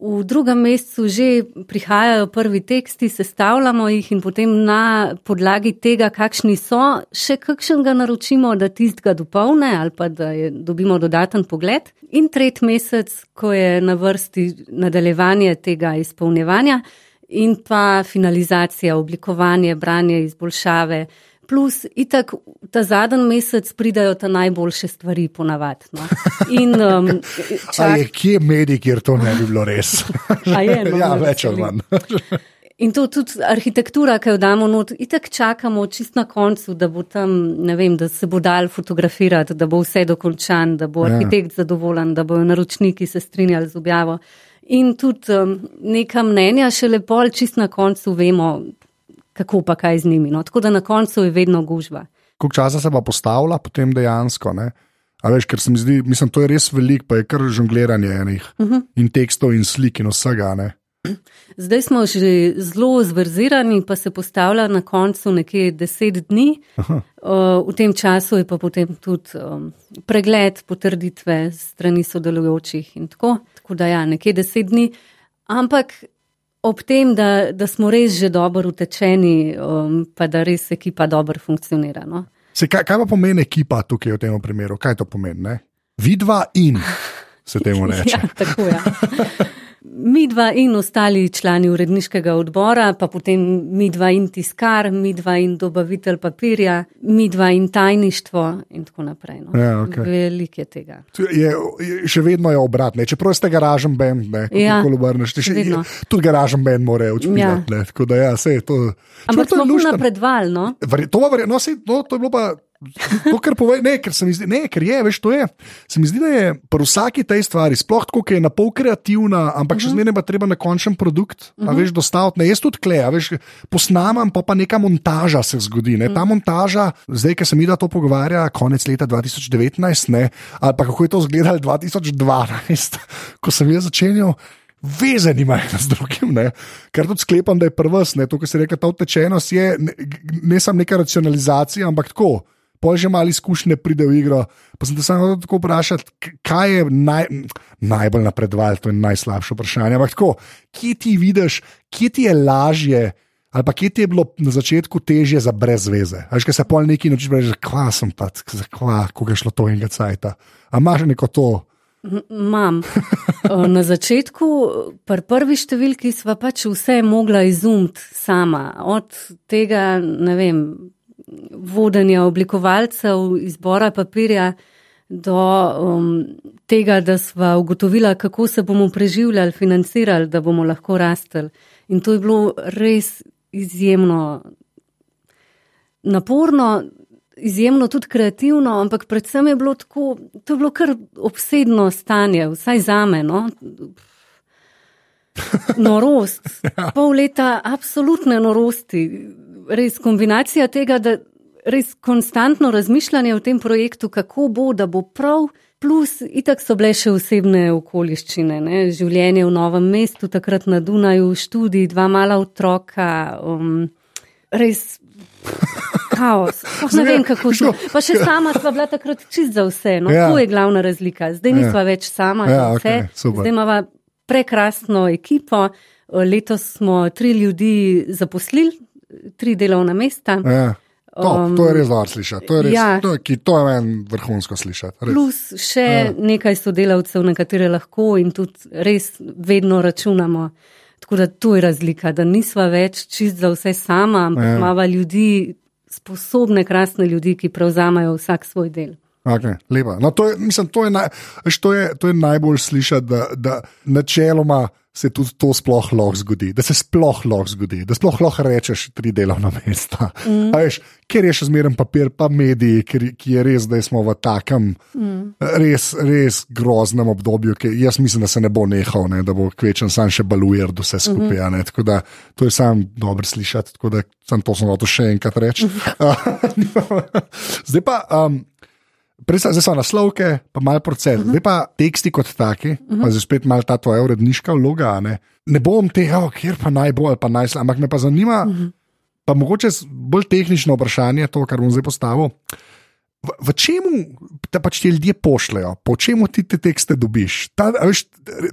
V drugem mesecu že prihajajo prvi teksti, sestavljamo jih in potem na podlagi tega, kakšni so, še kakšnega naročimo, da tistega dopolne ali pa da je, dobimo dodaten pogled. In tretji mesec, ko je na vrsti nadaljevanje tega izpolnjevanja in pa finalizacija, oblikovanje, branje, izboljšave plus itak ta zadnji mesec pridajo ta najboljše stvari ponavadi. No. Um, čak... je, kje je medij, kjer to ne bi bilo res? je, no, ja, več ali manj. In to tudi arhitektura, ki jo damo not, itek čakamo čist na koncu, da bo tam, ne vem, da se bo dal fotografirati, da bo vse dokončan, da bo ja. arhitekt zadovoljen, da bojo naročniki se strinjali z objavo. In tudi um, neka mnenja, še lepo, čist na koncu vemo, kako pa kaj z njimi. No? Tako da na koncu je vedno gužva. Koliko časa se pa postavlja potem dejansko? Ne? A veš, ker se mi zdi, mislim, to je res veliko, pa je kar žongliranje enih uh mhm. -huh. in tekstov in slik in vsega. Ne? Zdaj smo že zelo zverzirani, pa se postavlja na koncu nekje deset dni. Uh, v tem času je pa potem tudi um, pregled, potrditve strani sodelujočih in tako. Tako da ja, nekje deset dni. Ampak Ob tem, da, da smo res že dobro utečeni, um, pa da res ekipa dobro funkcionira. No? Se, kaj, kaj pa pomeni ekipa tukaj v tem primeru? Kaj to pomeni? Ne? Vidva in se temu reče. ja, tako je. Ja. Mi dva in ostali člani uredniškega odbora, pa potem mi dva in tiskar, mi dva in dobavitelj papirja, mi dva in tajništvo in tako naprej. No. Ja, okay. Veliko je tega. Je, je, še vedno je obratno, čeprav ste garažen bend, ne, ja, obrneš, še, je, tudi garažen bend more učiti. Ja. Ja, Ampak to je bilo napredvalno. To, no, to je bilo pa. To, kar povej, ne, ker se mi zdi, ne, ker je, veš, to je. Se mi zdi, da je pri vsaki tej stvari, sploh tako, ki je na pol kreativna, ampak uh -huh. še Mhm. zmeraj pa treba na končen produkt, uh -huh. a veš, dostaviti. Ne, jaz tudi klej, a veš, posnamem, pa pa neka montaža se zgodi. Ne. Ta montaža, zdaj, ki se mi da to pogovarja, konec leta 2019, ne, ali pa kako je to izgledalo 2012, ko sem jaz začenjal. Veze nimajo z drugim, ne? kar tudi sklepam, da je prvs, ne? to, kar se reče, ta utečenost je ne, ne samo neka racionalizacija, ampak tako. Pol že malo izkušnje pride v igro. Pa sem te samo tako vprašal, kaj je naj, najbolj napredoval, to je najslabše vprašanje. Ampak tako, kje ti vidiš, kje ti je lažje, ali pa kje ti je bilo na začetku težje za brez veze. Veš, kaj se pol neki noči reče, kva sem pa, kva, kako je šlo to enega cajta. A imaš neko to? Imam. Na začetku, pri prvi številki, sva pač vse mogla izumiti sama. Od tega, ne vem, vodenja oblikovalcev, izbora papirja, do um, tega, da sva ugotovila, kako se bomo preživljali, financirali, da bomo lahko rastli. In to je bilo res izjemno naporno. Izjemno tudi kreativno, ampak predvsem je bilo tako, to je bilo kar obsedno stanje, vsaj za me. No? Norost, pol leta absolutne norosti, res kombinacija tega, da res konstantno razmišljanje o tem projektu, kako bo, da bo prav, plus itak so bile še osebne okoliščine, ne? življenje v novem mestu, takrat na Dunaju, študij, dva mala otroka, um, res. Kaos. Oh, ne vem, kako šlo. Pa še sama sva bila takrat čist za vse. No, ja. To je glavna razlika. Zdaj nisva ja. več sama ja, vse. Okay, Zdaj imamo prekrasno ekipo. Letos smo tri ljudi zaposlili, tri delovna mesta. Ja. To, um, to je res dobro slišati. To je, res, ja. to, ki, to je meni vrhunsko slišati. Res. Plus še ja. nekaj sodelavcev, na katere lahko in tudi res vedno računamo. Tako da to je razlika, da nisva več čist za vse sama, ampak ja. imamo ljudi, sposobne, krasne ljudi, ki prevzamajo vsak svoj del. Okay, lepa. No, to, je, mislim, to, je naj, to, je, to je najbolj slišati, da, da načeloma se tudi to sploh lahko zgodi, da se sploh lahko zgodi, da sploh lahko rečeš tri delovna mesta. Mm. Veš, ker je še zmeren papir, pa mediji, ker, ki je res, da smo v takem mm. res, res groznem obdobju, ki jaz mislim, da se ne bo nehal, ne, da bo kvečen sam še balujer do vse skupaj. Mm -hmm. Tako da to je sam dobro slišati, tako da sem to samo to še enkrat reči. Mm -hmm. Zdaj pa. Um, Zdaj so naslovke, pa malo proces, uh -huh. zdaj pa teksti kot taki, uh -huh. pa zdaj spet malo ta tvoja uredniška vloga. Ne, ne bom tega, oh, kjer pa naj bo ali pa naj slab, ampak me pa zanima, uh -huh. pa mogoče bolj tehnično vprašanje, to, kar bom zdaj postavil. V, v čemu te pač ti ljudje pošljajo, po čemu ti te tekste dobiš? Ta, veš,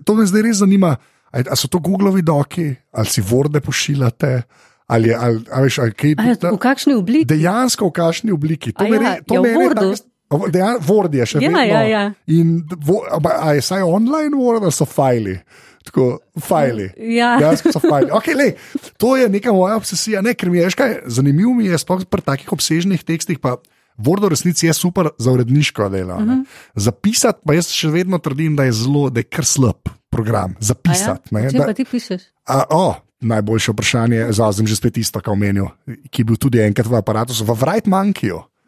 to me zdaj res zanima. Ali so to Googlovi doki, ali si vorde pošiljate? Ali, ali, ali, veš, ali kaj, Aja, v kakšni obliki? Dejansko v kakšni obliki. To ja, me, to ja, me v Wordu. Dejan, Word je še ja, vedno. Ja, ja. In a je saj online Word, ali so fajli? Tako, fajli. Ja. Dejansko so fajli. Okay, lej, to je neka moja obsesija, ne, ker mi je kaj, zanimivo mi je, sploh pri takih obsežnih tekstih. Word v resnici je super za uredniško delo. Uh -huh. Zapisati pa jaz še vedno trdim, da je zelo, da je kar slab program. Zapisati. Ja? Če pa ti pišeš? A, oh, najboljše vprašanje, zauzem že spet isto, kot omenil, ki je bil tudi enkrat v aparatu, v Wright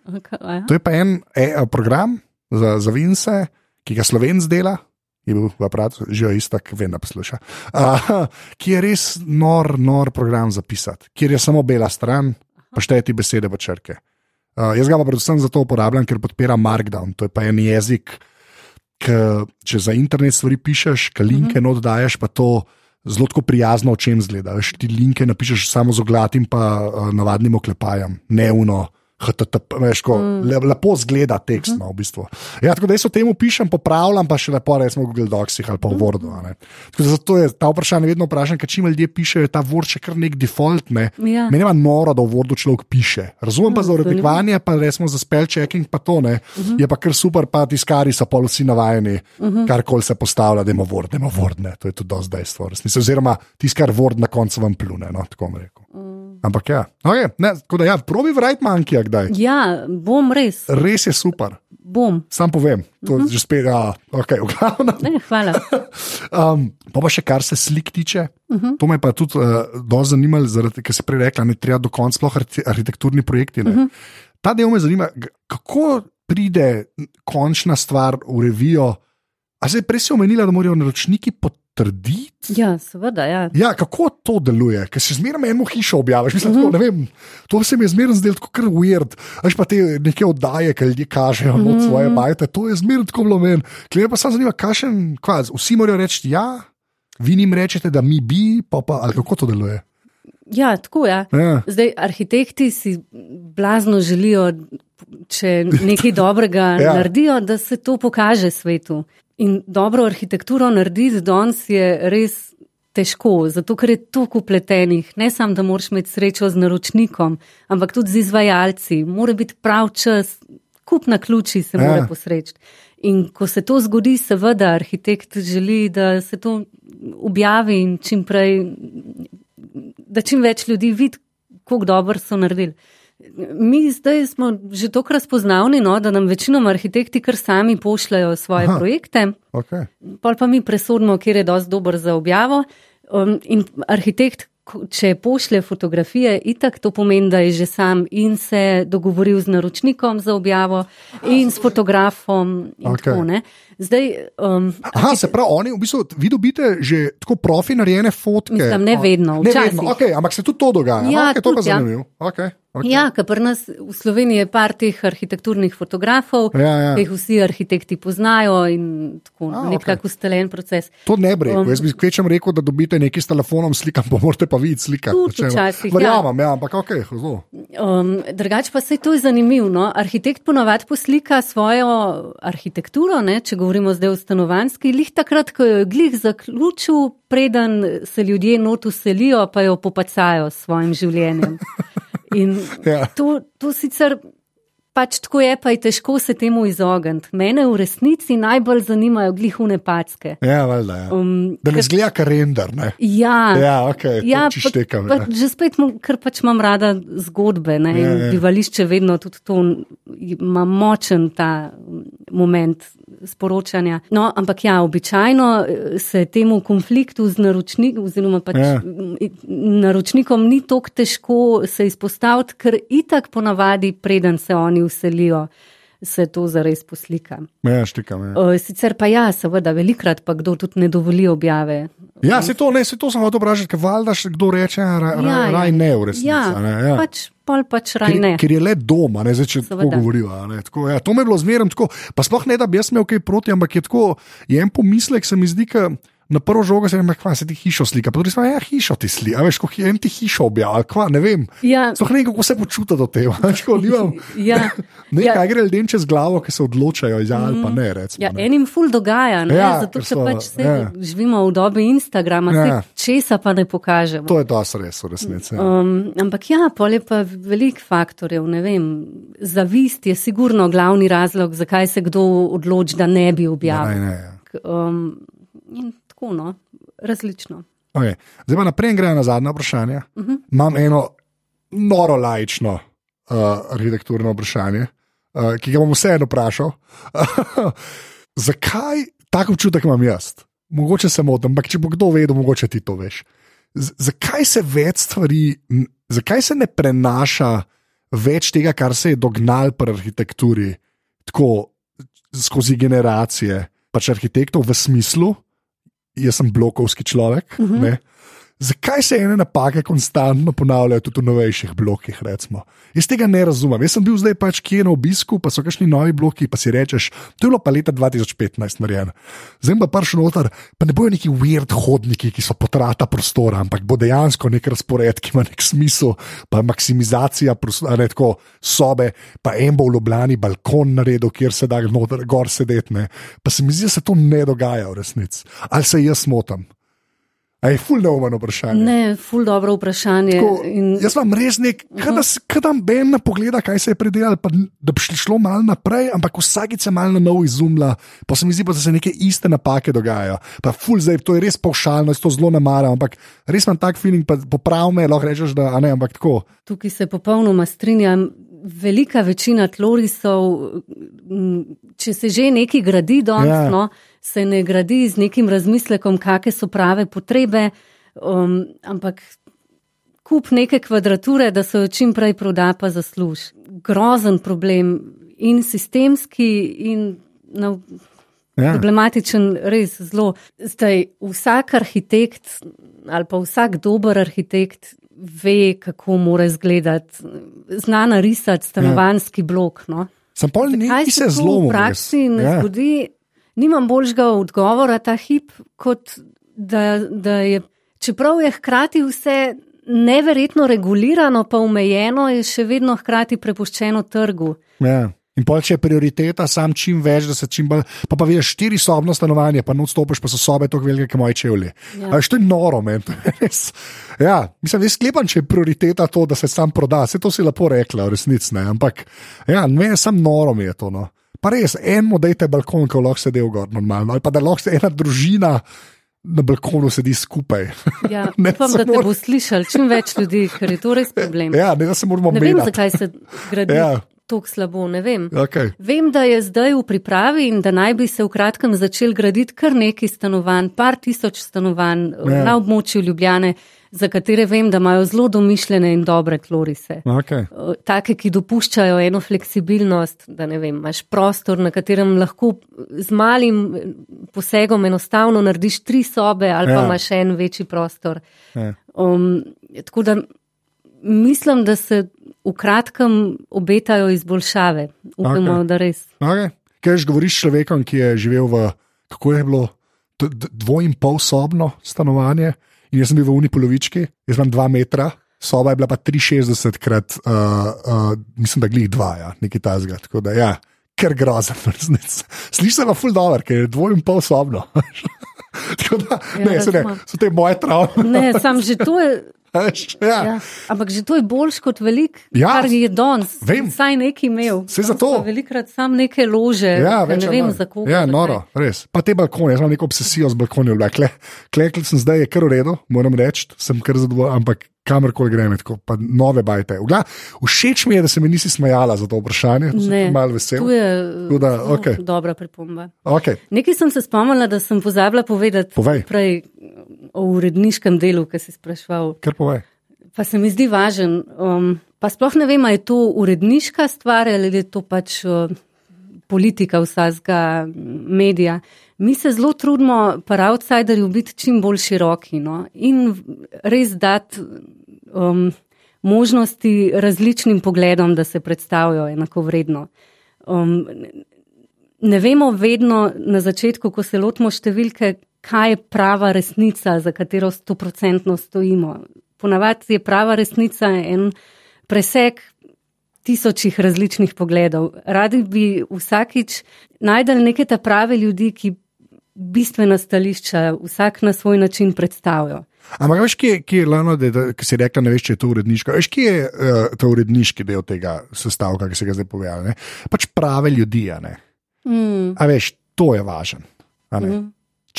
Okay, to je pa en e, program za, za Vince, ki ga slovenc dela. Je bil v aparatu, že je isto, vem, da posluša. Uh, ki je res nor, nor program za pisati, kjer je samo bela stran, pa štejeti besede v črke. Uh, jaz ga pa predvsem zato uporabljam, ker podpira Markdown. To je pa en jezik, ki če za internet stvari pišeš, ki linke uh -huh. not daješ, pa to zelo prijazno, o čem zgledaš. Ti linke napišeš samo z oglatim, pa uh, navadnim oklepajem, neuno. HTTP, veš, ko, mm. le, lepo zgleda tekst. No, v bistvu. ja, tako da jaz o tem pišem, popravljam pa še lepo, recimo, v Google Docsih ali pa v Wordu. Zato je ta vprašanje vedno vprašanje, ker čim ljudje pišejo, ta Word še kar nek default. Ne. Ja. Meni je noro, da v Wordu človek piše. Razumem pa za urednikovanje, pa recimo za spell checking, pa to ne. Uh -huh. Je pa kar super, pa tiskari so pol vsi navajeni, uh -huh. kar koli se postavlja, da ima Word, da ima Word. Ne. To je tudi dosti dejstvo. Oziroma, tiskar Word na koncu vam plune, no, tako rekel. Mm. Ampak ja, okay, ne, da ja, probi Wright Monkey, kdaj. Ja, bom res. Res je super. Bom. Sam povem, to je uh -huh. že spet, ja, ok, v glavnem. Ne, hvala. um, pa, pa še kar se slik tiče, uh -huh. to me pa tudi uh, dosti zanimalo, ker si prej rekla, ne treba do konca, sploh arhitekturni projekti. Uh -huh. ta del me zanima, kako pride končna stvar v revijo. A se prej si omenila, da morajo naročniki potrditi? Ja, seveda. Ja. Ja, kako to deluje? Ker si zmeraj eno hišo objaviš. Mislim, tako, ne vem, to se mi je zmeraj zdelo tako kar weird. Veš pa te neke oddaje, ki ljudje kažejo mm -hmm. svoje bajte, to je zmeraj tako bilo meni. Klej pa sem zanima, kakšen, kva, vsi morajo reči ja, vi jim rečete, da mi bi, pa, pa ali kako to deluje. ja, tako je. Ja. Ja. Zdaj, arhitekti si blazno želijo, če nekaj dobrega ja. naredijo, da se to pokaže svetu. In dobro arhitekturo narediti danes je res težko, zato ker je toliko upletenih. Ne samo, da moraš imeti srečo z naročnikom, ampak tudi z izvajalci. Mora biti prav čas, kup na ključi se Ja. mora posreči. In ko se to zgodi, seveda arhitekt želi, da se to objavi in čim prej da čim več ljudi vidi, kako dobro so naredili. Mi zdaj smo že tako razpoznavni, no, da nam večinoma arhitekti kar sami pošljajo svoje Aha. Aha. projekte, Okay. pol pa mi presodimo, kjer je dosti dober za objavo. Um, in arhitekt, če pošlje fotografije, itak to pomeni, da je že sam in se dogovoril z naročnikom za objavo in s fotografom. In Okej. tako, ne. Zdaj, um, Aha, se pravi, oni v bistvu, vi dobite že tako profi narejene fotke. Mislim, ne vedno, ne včasih. vedno, okay, ampak se tudi to dogaja. Ja, okay, to je pa tudi, ja. zanimivo. Okay, okay. Ja, ker pri nas v Sloveniji je par teh arhitekturnih fotografov, Ja, ja. ki jih vsi arhitekti poznajo in tako A, ah, nekako okej. ustaljen proces. To ne bi rekel. Um, Jaz bi kvečem rekel, da dobite nekaj s telefonom slikam, pa morate pa videti slika. Tudi včasih, ja. Verjamem, ja, ampak ok, zelo. Um, drugače pa se to je zanimivo. No? Arhitekt ponavadi poslika svojo arhitekturo, ne? če govorimo zdaj o stanovanski, lih takrat, ko jo je glih zaključil, preden se ljudje not uselijo, pa jo popacajo s svojim življenjem. In Ja. to, to sicer pač tako je, pa je težko se temu izogniti. Mene v resnici najbolj zanimajo glihune packe. Ja, valjda, ja. Um, Da ne zgleda kalendar. Ne? Ja, Ja, ok, ja to čištekam. pa, Ja. pa, že spet, ker pač imam rada zgodbe. Ne, Ja, ja. Bivališče vedno tudi to ima močen ta moment sporočanja. No, ampak ja, običajno eh, se temu konfliktu z naročnikom, oziroma pač Ja. ja. naročnikom ni tako težko se izpostaviti, ker itak ponavadi, preden se oni uselijo, se to zares poslika. Ja, štekam. Ja. Sicer pa ja, seveda, velikrat pa kdo tudi ne dovoli objave. Ja, se to, ne, se to sem hotel vprašati, ker valjda še kdo reče, ra, ra, Ja, ja. raj ne v resnici. Ja, ne, ja. pač pol pač raj Ker, ne. ker je le doma, ne zdaj, če tako Seveda. govorijo. a Ne, tako, ja, to me je bilo zmerno tako. Pa sploh ne, da bi jaz imel kaj proti, ampak je tako, je en pomislek, se mi zdi, da na prvo žogo se jim kva se ti hišo slika. Pa tudi smo, ja, hišo ti slika, veš, ko je en ti hišo objavil, kva, ne vem. Ja, Sploh ne vem, kako se počuti do tega. Tako, nimam, ja, ne, ja. kaj gre ljudem čez glavo, ki se odločajo, ja ali pa ne. Recimo, ja, ne. enim ful dogaja, ne? Ja, zato ker se so- pač se, ja. živimo v dobi Instagrama, Ja. česa pa ne pokažemo. To je dosti res, v resnici. Ja. Um, ampak ja, pol je pa velik faktorjev, ne vem. Zavist je sigurno glavni razlog, zakaj se kdo odloči, da ne bi Ja, objavil. ne, ja. Um, in tako, no, različno. Okay. Zdaj pa naprej gremo na zadnje vprašanje. Uh Mhm. -huh. Imam eno noro laično uh, arhitekturno vprašanje, uh, ki ga bom vseeno vprašal. Zakaj tako občutek imam jaz? Mogoče se motim, ampak če bo kdo vedel, mogoče ti to veš. Z zakaj se več stvari, zakaj se ne prenaša več tega, kar se je dognal pri arhitekturi, tako skozi generacije, pač arhitektov v smislu, jaz sem blokovski človek. Uh -huh. Zakaj se ene napake konstantno ponavljajo tudi v novejših blokih? Recimo? Jaz tega ne razumem. Jaz sem bil zdaj pač kje na obisku, pa so kakšni novi bloki, pa si rečeš, to je bilo pa leta 2015 narejeno. Zdaj pa prišel noter, pa ne bojo neki weird hodniki, ki so potrata prostora, ampak bo dejansko nek razpored, ki ima nek smisel, pa maksimizacija prostora, ne tako sobe, pa en bo v Ljubljani balkon naredil, kjer se da noter, gor sedeti. ne. Pa se mi zdi, da se to ne dogaja v resnici. Ali se jaz motim? A je ful neumno vprašanje. Ne, ful dobro vprašanje. Tako, In, jaz vam res nek, kada Ben ne pogleda, kaj se je predelal, pa n- da bi šlo malo naprej, ampak vsakič se malo na novo izumlja, pa se mi zdi, pa, da se neke iste napake dogajajo. Pa ful zdaj, to je res paušalno, jaz to zelo ne maram, ampak res imam tak feeling, pa poprav me, lahko rečeš, da ne, ampak tako. Tukaj se popolnoma strinjam. Velika večina tlorisov, če se že nekaj gradi danes, Ja. ja. no, se ne gradi z nekim razmislekom, kakšne so prave potrebe, um, ampak kup neke kvadrature, da se jo čim prej proda, pa zasluž. grozen problem in sistemski, in na, Ja. problematičen, res zelo. Zdaj, vsak arhitekt ali pa vsak dober arhitekt ve, kako mora izgledati, zna narisati stanovanski blok. No. Sem pol Kaj nekaj se zelo v praksi ne ja. zgodi, nimam boljšega odgovora ta hip, kot da, da je, čeprav je hkrati vse neverjetno regulirano, pa omejeno, je še vedno hkrati prepuščeno trgu. Ja. In pol, če je prioriteta, sam čim več, da se čim bolj. Pa pa veš, štiri sobno stanovanje, pa noč stopiš, pa so sobe tako velike, kot moje čevlje. Ja. Ja. To je noro, men. to je res. Ja, mislim, jaz sklepam, če je prioriteta to, da se sam proda. Vse to si lepo rekla, v resnici. Ampak, ja, ne, sam noro mi je to. No. Pa res, enemu dajte balkon, ko lahko sedi gor normalno, ali pa da lahko ena družina na balkonu sedi skupaj. Ja, Ne, upam, da te samo- bo slišal čim več ljudi, ker je to res problem. ja, ne, da se moramo Ne vem, zakaj se gradi Ja. tako slabo. Ne vem. Okay. Vem, da je zdaj v pripravi in da naj bi se v kratkem začel graditi kar nekaj stanovanj, par tisoč stanovanj Ja. ja. na območju Ljubljane, za katere vem, da imajo zelo domišljene in dobre tlorise. Okay. Take, ki dopuščajo eno fleksibilnost, da ne vem, imaš prostor, na katerem lahko z malim eh, posegom enostavno narediš tri sobe ali Ja. pa imaš en večji prostor. Ja. Um, tako da mislim, da se v kratkem obetajo izboljšave. Upamo, okay. da res. Okay. Kaj že govoriš s človekom, ki je živel v, kako je bilo, dvo in pol sobno stanovanje, in jaz sem bil v uni polovički, jaz imam dva metra, soba je bila pa 63 krat, uh, uh, mislim, da glih dva, ja, nekaj tazga. Tako da, ja, ker grozen, v resnici. Slišiš se pa ful dobro, ker je dvo in pol sobno. Tako da, Ja, ne, se ne, so te moje travme. Ne, sam že to je. Ja. Ja, ampak že to je boljš kot velik, Ja, kar je danes. Saj neki imel. Zato. Danes pa Velikrat sam neke lože. Ja, da več ne ali vem manj. za koga. Ja, noro, res. Pa te balkone, jaz imam neko obsesijo z balkoni. Kle, klekl sem zdaj, je kar v redu, moram reči, sem kar zadovoljen, ampak kamorkoli grem, tako, pa nove bajte. Vgla, všeč mi je, da se mi nisi smejala za to vprašanje, to Ne, malo vesel. To je Tako da, zelo okej. dobra pripomba. Okay. Nekaj sem se spomnila, da sem pozabila povedati Povej. prej o uredniškem delu, ki si sprašval. Kar povej. Pa se mi zdi važen. Um, pa sploh ne vem, ali je to uredniška stvar ali je to pač uh, politika vsakega medija. Mi se zelo trudimo, pa outsiderju, biti čim bolj široki no? in res dati um, možnosti različnim pogledom, da se predstavijo enako vredno. Um, ne vemo vedno na začetku, ko se lotimo številke, kaj je prava resnica, za katero stoprocentno stojimo. Ponavadi je prava resnica en preseg tisočih različnih pogledov. Radi bi vsakič najdel neke ta prave ljudi, ki bistvena stališča vsak na svoj način predstavijo. Ampak veš, kje, kje je lano, da, da ki si rekla, ne veš, če je to uredniško. Veš, kje je uh, ta uredniški del tega sestavka, ki si ga zdaj? Ne? Pač prave ljudi, a ne. Mm. A veš, to je važno.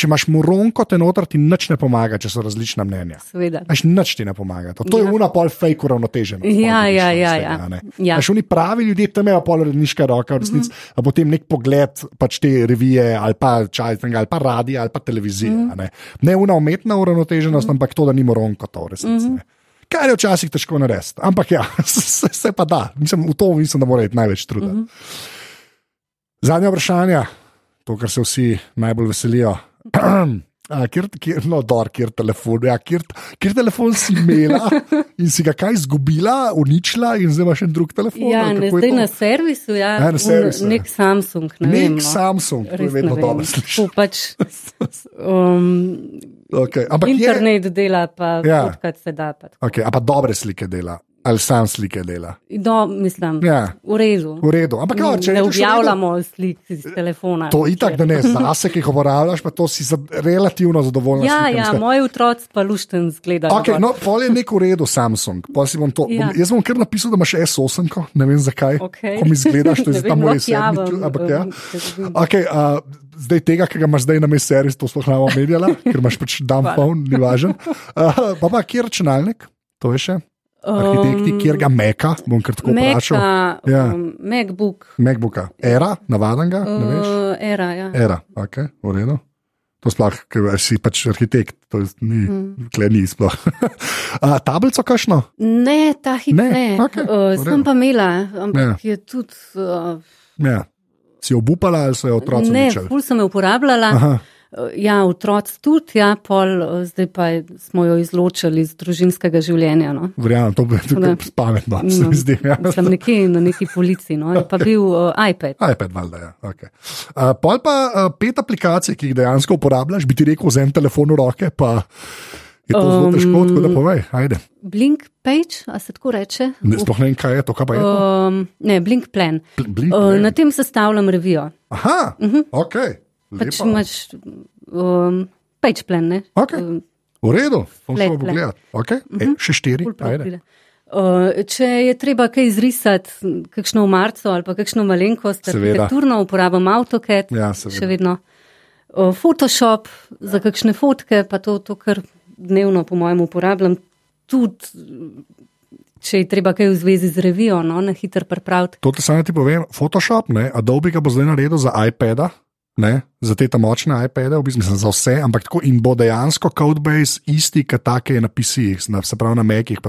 Če imaš moronko, te noter ti nič ne pomaga, če so različna mnenja. Seveda. Až nič ti ne pomaga. To, to je Ja. una pol fake uravnotežena. Ja, ja, ja, ja. Ja. Až oni pravi ljudje, tam je pol redniška roka, v resnici, mm -hmm. potem nek pogled pač te revije ali pa čajtanga ali pa radija ali pa televizije. Mm -hmm. ne. ne una umetna uravnoteženost, mm -hmm. ampak to, da ni moronko to v resnici. Mm -hmm. Kar je včasih težko narediti, ampak ja, se, se pa da. Mislim, v to mislim, da mora iti največ truda. Mm -hmm. Zadnja vprašanja, to, kar se vsi najbolj veselijo. A, kjer, kjer, no, dor, kjer telefon, ja, kjer, kjer telefon si imela in si ga kaj izgubila, uničila, in zdaj imaš en drug telefon? Ja, ne, je zdaj na servisu, ja, Ja, na servisu, nek Samsung. Ne Nek vem, no. Samsung, to je vedno dobro slišati. Pač um, Okay. Ampak je, internet dela, pa Ja. ja. kot se da. Pa, tako. okay, a pa dobre slike dela, ali sam slike dela. Do, mislim, Ja. v redu. V redu. Ampak, no, če ne v redu, objavljamo slik iz telefona. To itak, da ne, zase, ki jih uporabljaš, pa to si za, relativno zadovoljen. Ja, ja, moji otroci pa lušten zgledajo. Okay, no, pol je nek v redu Samsung. Pol si bom to, Ja. bom, jaz bom kar napisal, da imaš S8, -ko, ne vem zakaj. Okej. Ko mi zgledaš, to je Ne za ta vem, moj sedmi. Ampak ja. um, dobim. Okay, uh, zdaj tega, ki ga imaš zdaj na mej servis, to sploh ne bomo medijala, ker imaš pač dumb Hvala. phone, ni važen. Uh, pa pa kje računalnik? To je še. Arhitekti, kjer ga meka, bom kar tako vprašal. Maca, Ja. um, MacBook, Macbooka. Era, navaden ga, ne veš. uh, era, ja. Era, ok, v redu. To sploh, ker si pač arhitekt, to ni, mm. ni sploh. A, tablico kašno? Ne, ta hip Ne, ne. okej, Uh, sem pa imela, ampak je tudi. Uh, Ja. Si obupala ali so jo otroci ne, ful sem jo uporabljala. Aha. Uh, Ja, otroci tudi, ja, pol, uh, zdaj pa je- smo jo izločili iz družinskega življenja. No. Verjamem, to bi bilo pametno, se mi zdi. Ja. Sem nekje na neki polici, no, je pa bil uh, iPad. iPad, valjda, ja. Okay. Uh, pol pa uh, pet aplikacij, ki jih dejansko uporabljaš, bi ti rekel, vzem telefon v roke, pa je to zelo Um, težko, tako da povej, ajde. Blink page, a se tako reče? Ne, sploh ne vem, kaj je to, kaj pa je to. Um, ne, Blink plan. Bl- Blink, Uh, ne. na tem sestavljam revijo. Aha, uh -huh. ok. Pač lepa. imaš um, page plan, ne? Okej. Um, V redu, bom šel pogledat. Okay. E, še štiri, ajde. Uh, če je treba kaj izrisati, kakšno marco ali pa kakšno malenkost, arhitekturno uporabljam AutoCAD, Ja, seveda. še vedno. Uh, Photoshop za kakšne fotke, pa to, to kar dnevno, po mojem, uporabljam. Tudi, če je treba kaj v zvezi z revijo, no, na hitro pripraviti. To ti samo ti povem, Photoshop, ne, Adobe ga bo zdaj naredil za iPada. Ne, za te tam močne iPade, v bistvu za vse, ampak tako in bo dejansko codebase isti, kot take je na PC-jih, se pravi na Macih.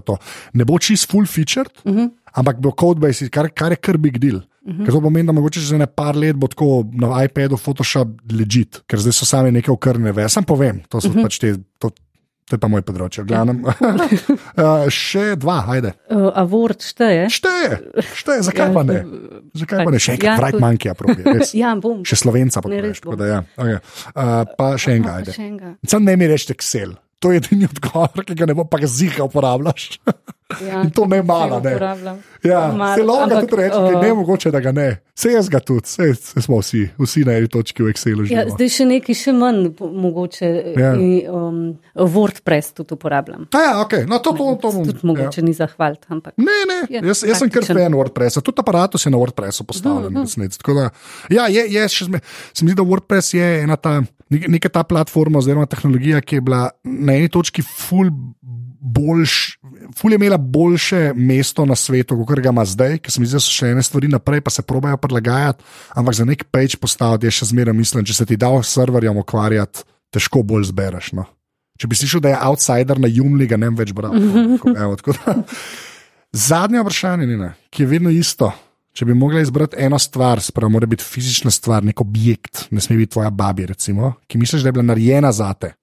Ne bo čist full featured, uh -huh. ampak bo codebase, kar, kar je kar big deal. Uh -huh. Ker to pomeni, da mogoče že ne par let bo tako na iPadu Photoshop legit, ker zdaj so sami neke okrne ve. Sam povem, to so uh -huh. pač te. To, To je pa moj področje. Glavnem, uh, še dva, ajde. Uh, Avord šteje. Šteje, šteje, zakaj pa ne? Zakaj pa ne? Še enkrat, Ja, ja, Bright tudi. Monkey, probi. Ja, bom. Še slovenca pa Ne. Da, ja. okay. uh, pa še enega, ajde. Sam ne mi reči Excel. To je edini odgovor, ki ga ne bo, pa ga ziha uporabljaš. Ja, In to ne malo, ga ne. Ja, Malo, zelo ga tudi reči, uh, uh, ne mogoče, da ga ne. Se jaz ga tudi, se, se smo vsi, vsi na eni točki v Excelu Ja, živimo. zdaj še nekaj še manj mogoče. Ja. in, Um, WordPress tudi uporabljam. Ja, ja, okay. no, to, to, to bom. Tudi mogoče ja. ni zahvaliti, ampak Ne, ne, Je jaz, jaz sem kar fan WordPressa, tudi aparatus je na WordPressu postavljen. Uh. Tako da, ja, je, je še se mi zdi, da WordPress je ena ta, neka ta platforma oziroma tehnologija, ki je bila na eni točki ful. Boljš, ful je imela boljše mesto na svetu, kot ga ima zdaj, ker se mi zdi, da so še ene stvari naprej, pa se probajo prilagajati, ampak za nek page postaviti je še zmeraj mislim, če se ti da s serverjem ukvarjati, težko bolj zbereš. No. Če bi slišal, da je outsider na Jumli, ga ne vem več brati. Evo, tako da- Zadnje vprašanje, Nina, ki je vedno isto. Če bi mogla izbrati eno stvar, sprav mora biti fizična stvar, nek objekt, ne sme biti tvoja babi, recimo, ki misliš, da je bila narejena za te.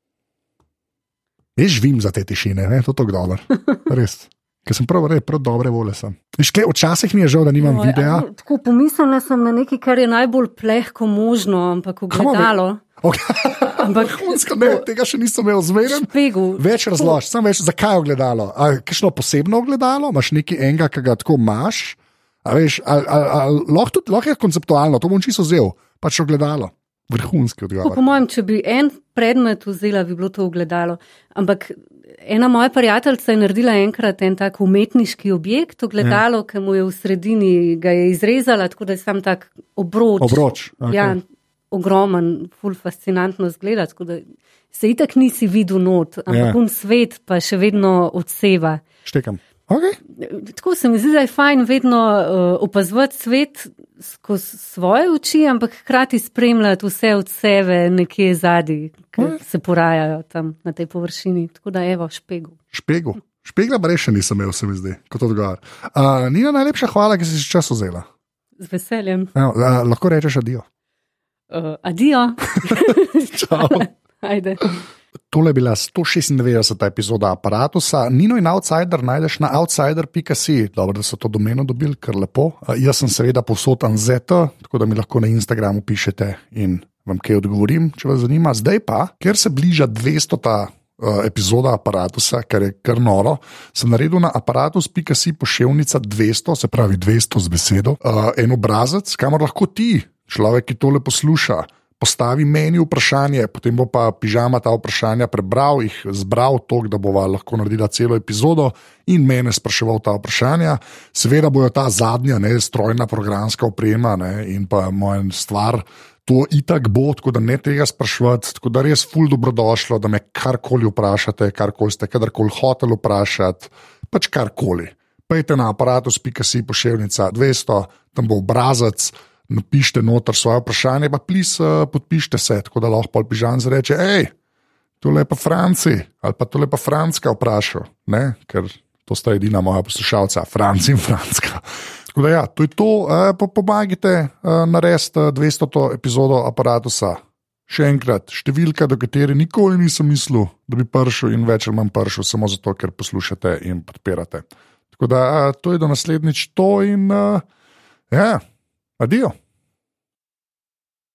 Veš, vim za te tišine, ne? to je tako dobro. Res. Ker sem prav, res, prav dobre vole sem. Viš, kle, včasih mi je žal, da nimam Oj, videa. Tako pomislila sem na nekaj, kar je najbolj plehko možno, ampak ogledalo. Okay. Ampak Vrhunsko, ne, tega še nisem imel zmeren. špegu. Več razlož, samo več, zakaj je ogledalo. A, Kakšno posebno ogledalo, imaš nekaj enega, ki ga tako imaš. A veš, a, a, a, lahko, tudi, lahko je konceptualno, to bom čisto vzel, pač ogledalo. Vrhunski Tako, po odgovor. mojem, če bi en predmet vzela, bi bilo to ogledalo. Ampak ena moja prijateljica je naredila enkrat en tak umetniški objekt, ogledalo, ja. ki mu je v sredini ga je izrezala, tako da je sam tak obroč. Obroč. Okay. Ja, ogromen, ful fascinantno zgleda. tako da Se itak nisi videl not, ampak Ja. un svet pa še vedno odseva. Štekam. Okay. Tako se mi zdi, da je fajn vedno uh, opazovati svet skozi svoje oči, ampak hkrati spremljati vse od sebe nekje zadaj, ki Ja. se porajajo tam na tej površini. Tako da evo špegu. Špegu. Špegla pa še nisem imel, se mi zdi, kot odgovor. Uh, Nina, najlepša hvala, ker si si čas vzela. Z veseljem. Evo, uh, lahko rečeš adijo. Uh, adijo. Čau. Ajde. Tole je bila 196. epizoda aparata. Nino in Outsider najdeš na outsider.si. Dobro, da so to domeno dobili, kar lepo. Jaz sem seveda posod Anzeta, tako da mi lahko na Instagramu pišete in vam kaj odgovorim, če vas zanima. Zdaj pa, ker se bliža 200. Uh, epizoda aparata, kar je kar noro, sem naredil na aparatus.si pošiljka 200, se pravi 200 z besedo, en obrazec, kamor lahko ti, človek, ki tole posluša, postavi meni vprašanje, potem bo pa pižama ta vprašanja prebral, jih zbral tako, da bova lahko naredila celo epizodo in mene spraševal ta vprašanja. Seveda bojo ta zadnja, ne strojna programska oprema ne, in pa moja stvar. To itak bo, tako da ne tega sprašovati, tako da res ful dobrodošlo, da me karkoli vprašate, karkoli ste kadarkoli hoteli vprašati, pač karkoli. Pejte na aparatus.si pošiljka 200, tam bo obrazec, napišite noter svoje vprašanje, pa plis uh, podpišite se, tako da lahko Pižan zreče, hej, to je pa Franci ali pa to je pa Franska vprašal, ne? ker to sta edina moja poslušalca, Franci in Franska. Tako da ja, to je to, uh, pa pomagajte uh, narediti 200. epizodo aparata. Še enkrat, številka, do katere nikoli nisem mislil, da bi prišel in več ali manj prišel, samo zato, ker poslušate in podpirate. Tako da to je do naslednjič to in uh, ja, adijo.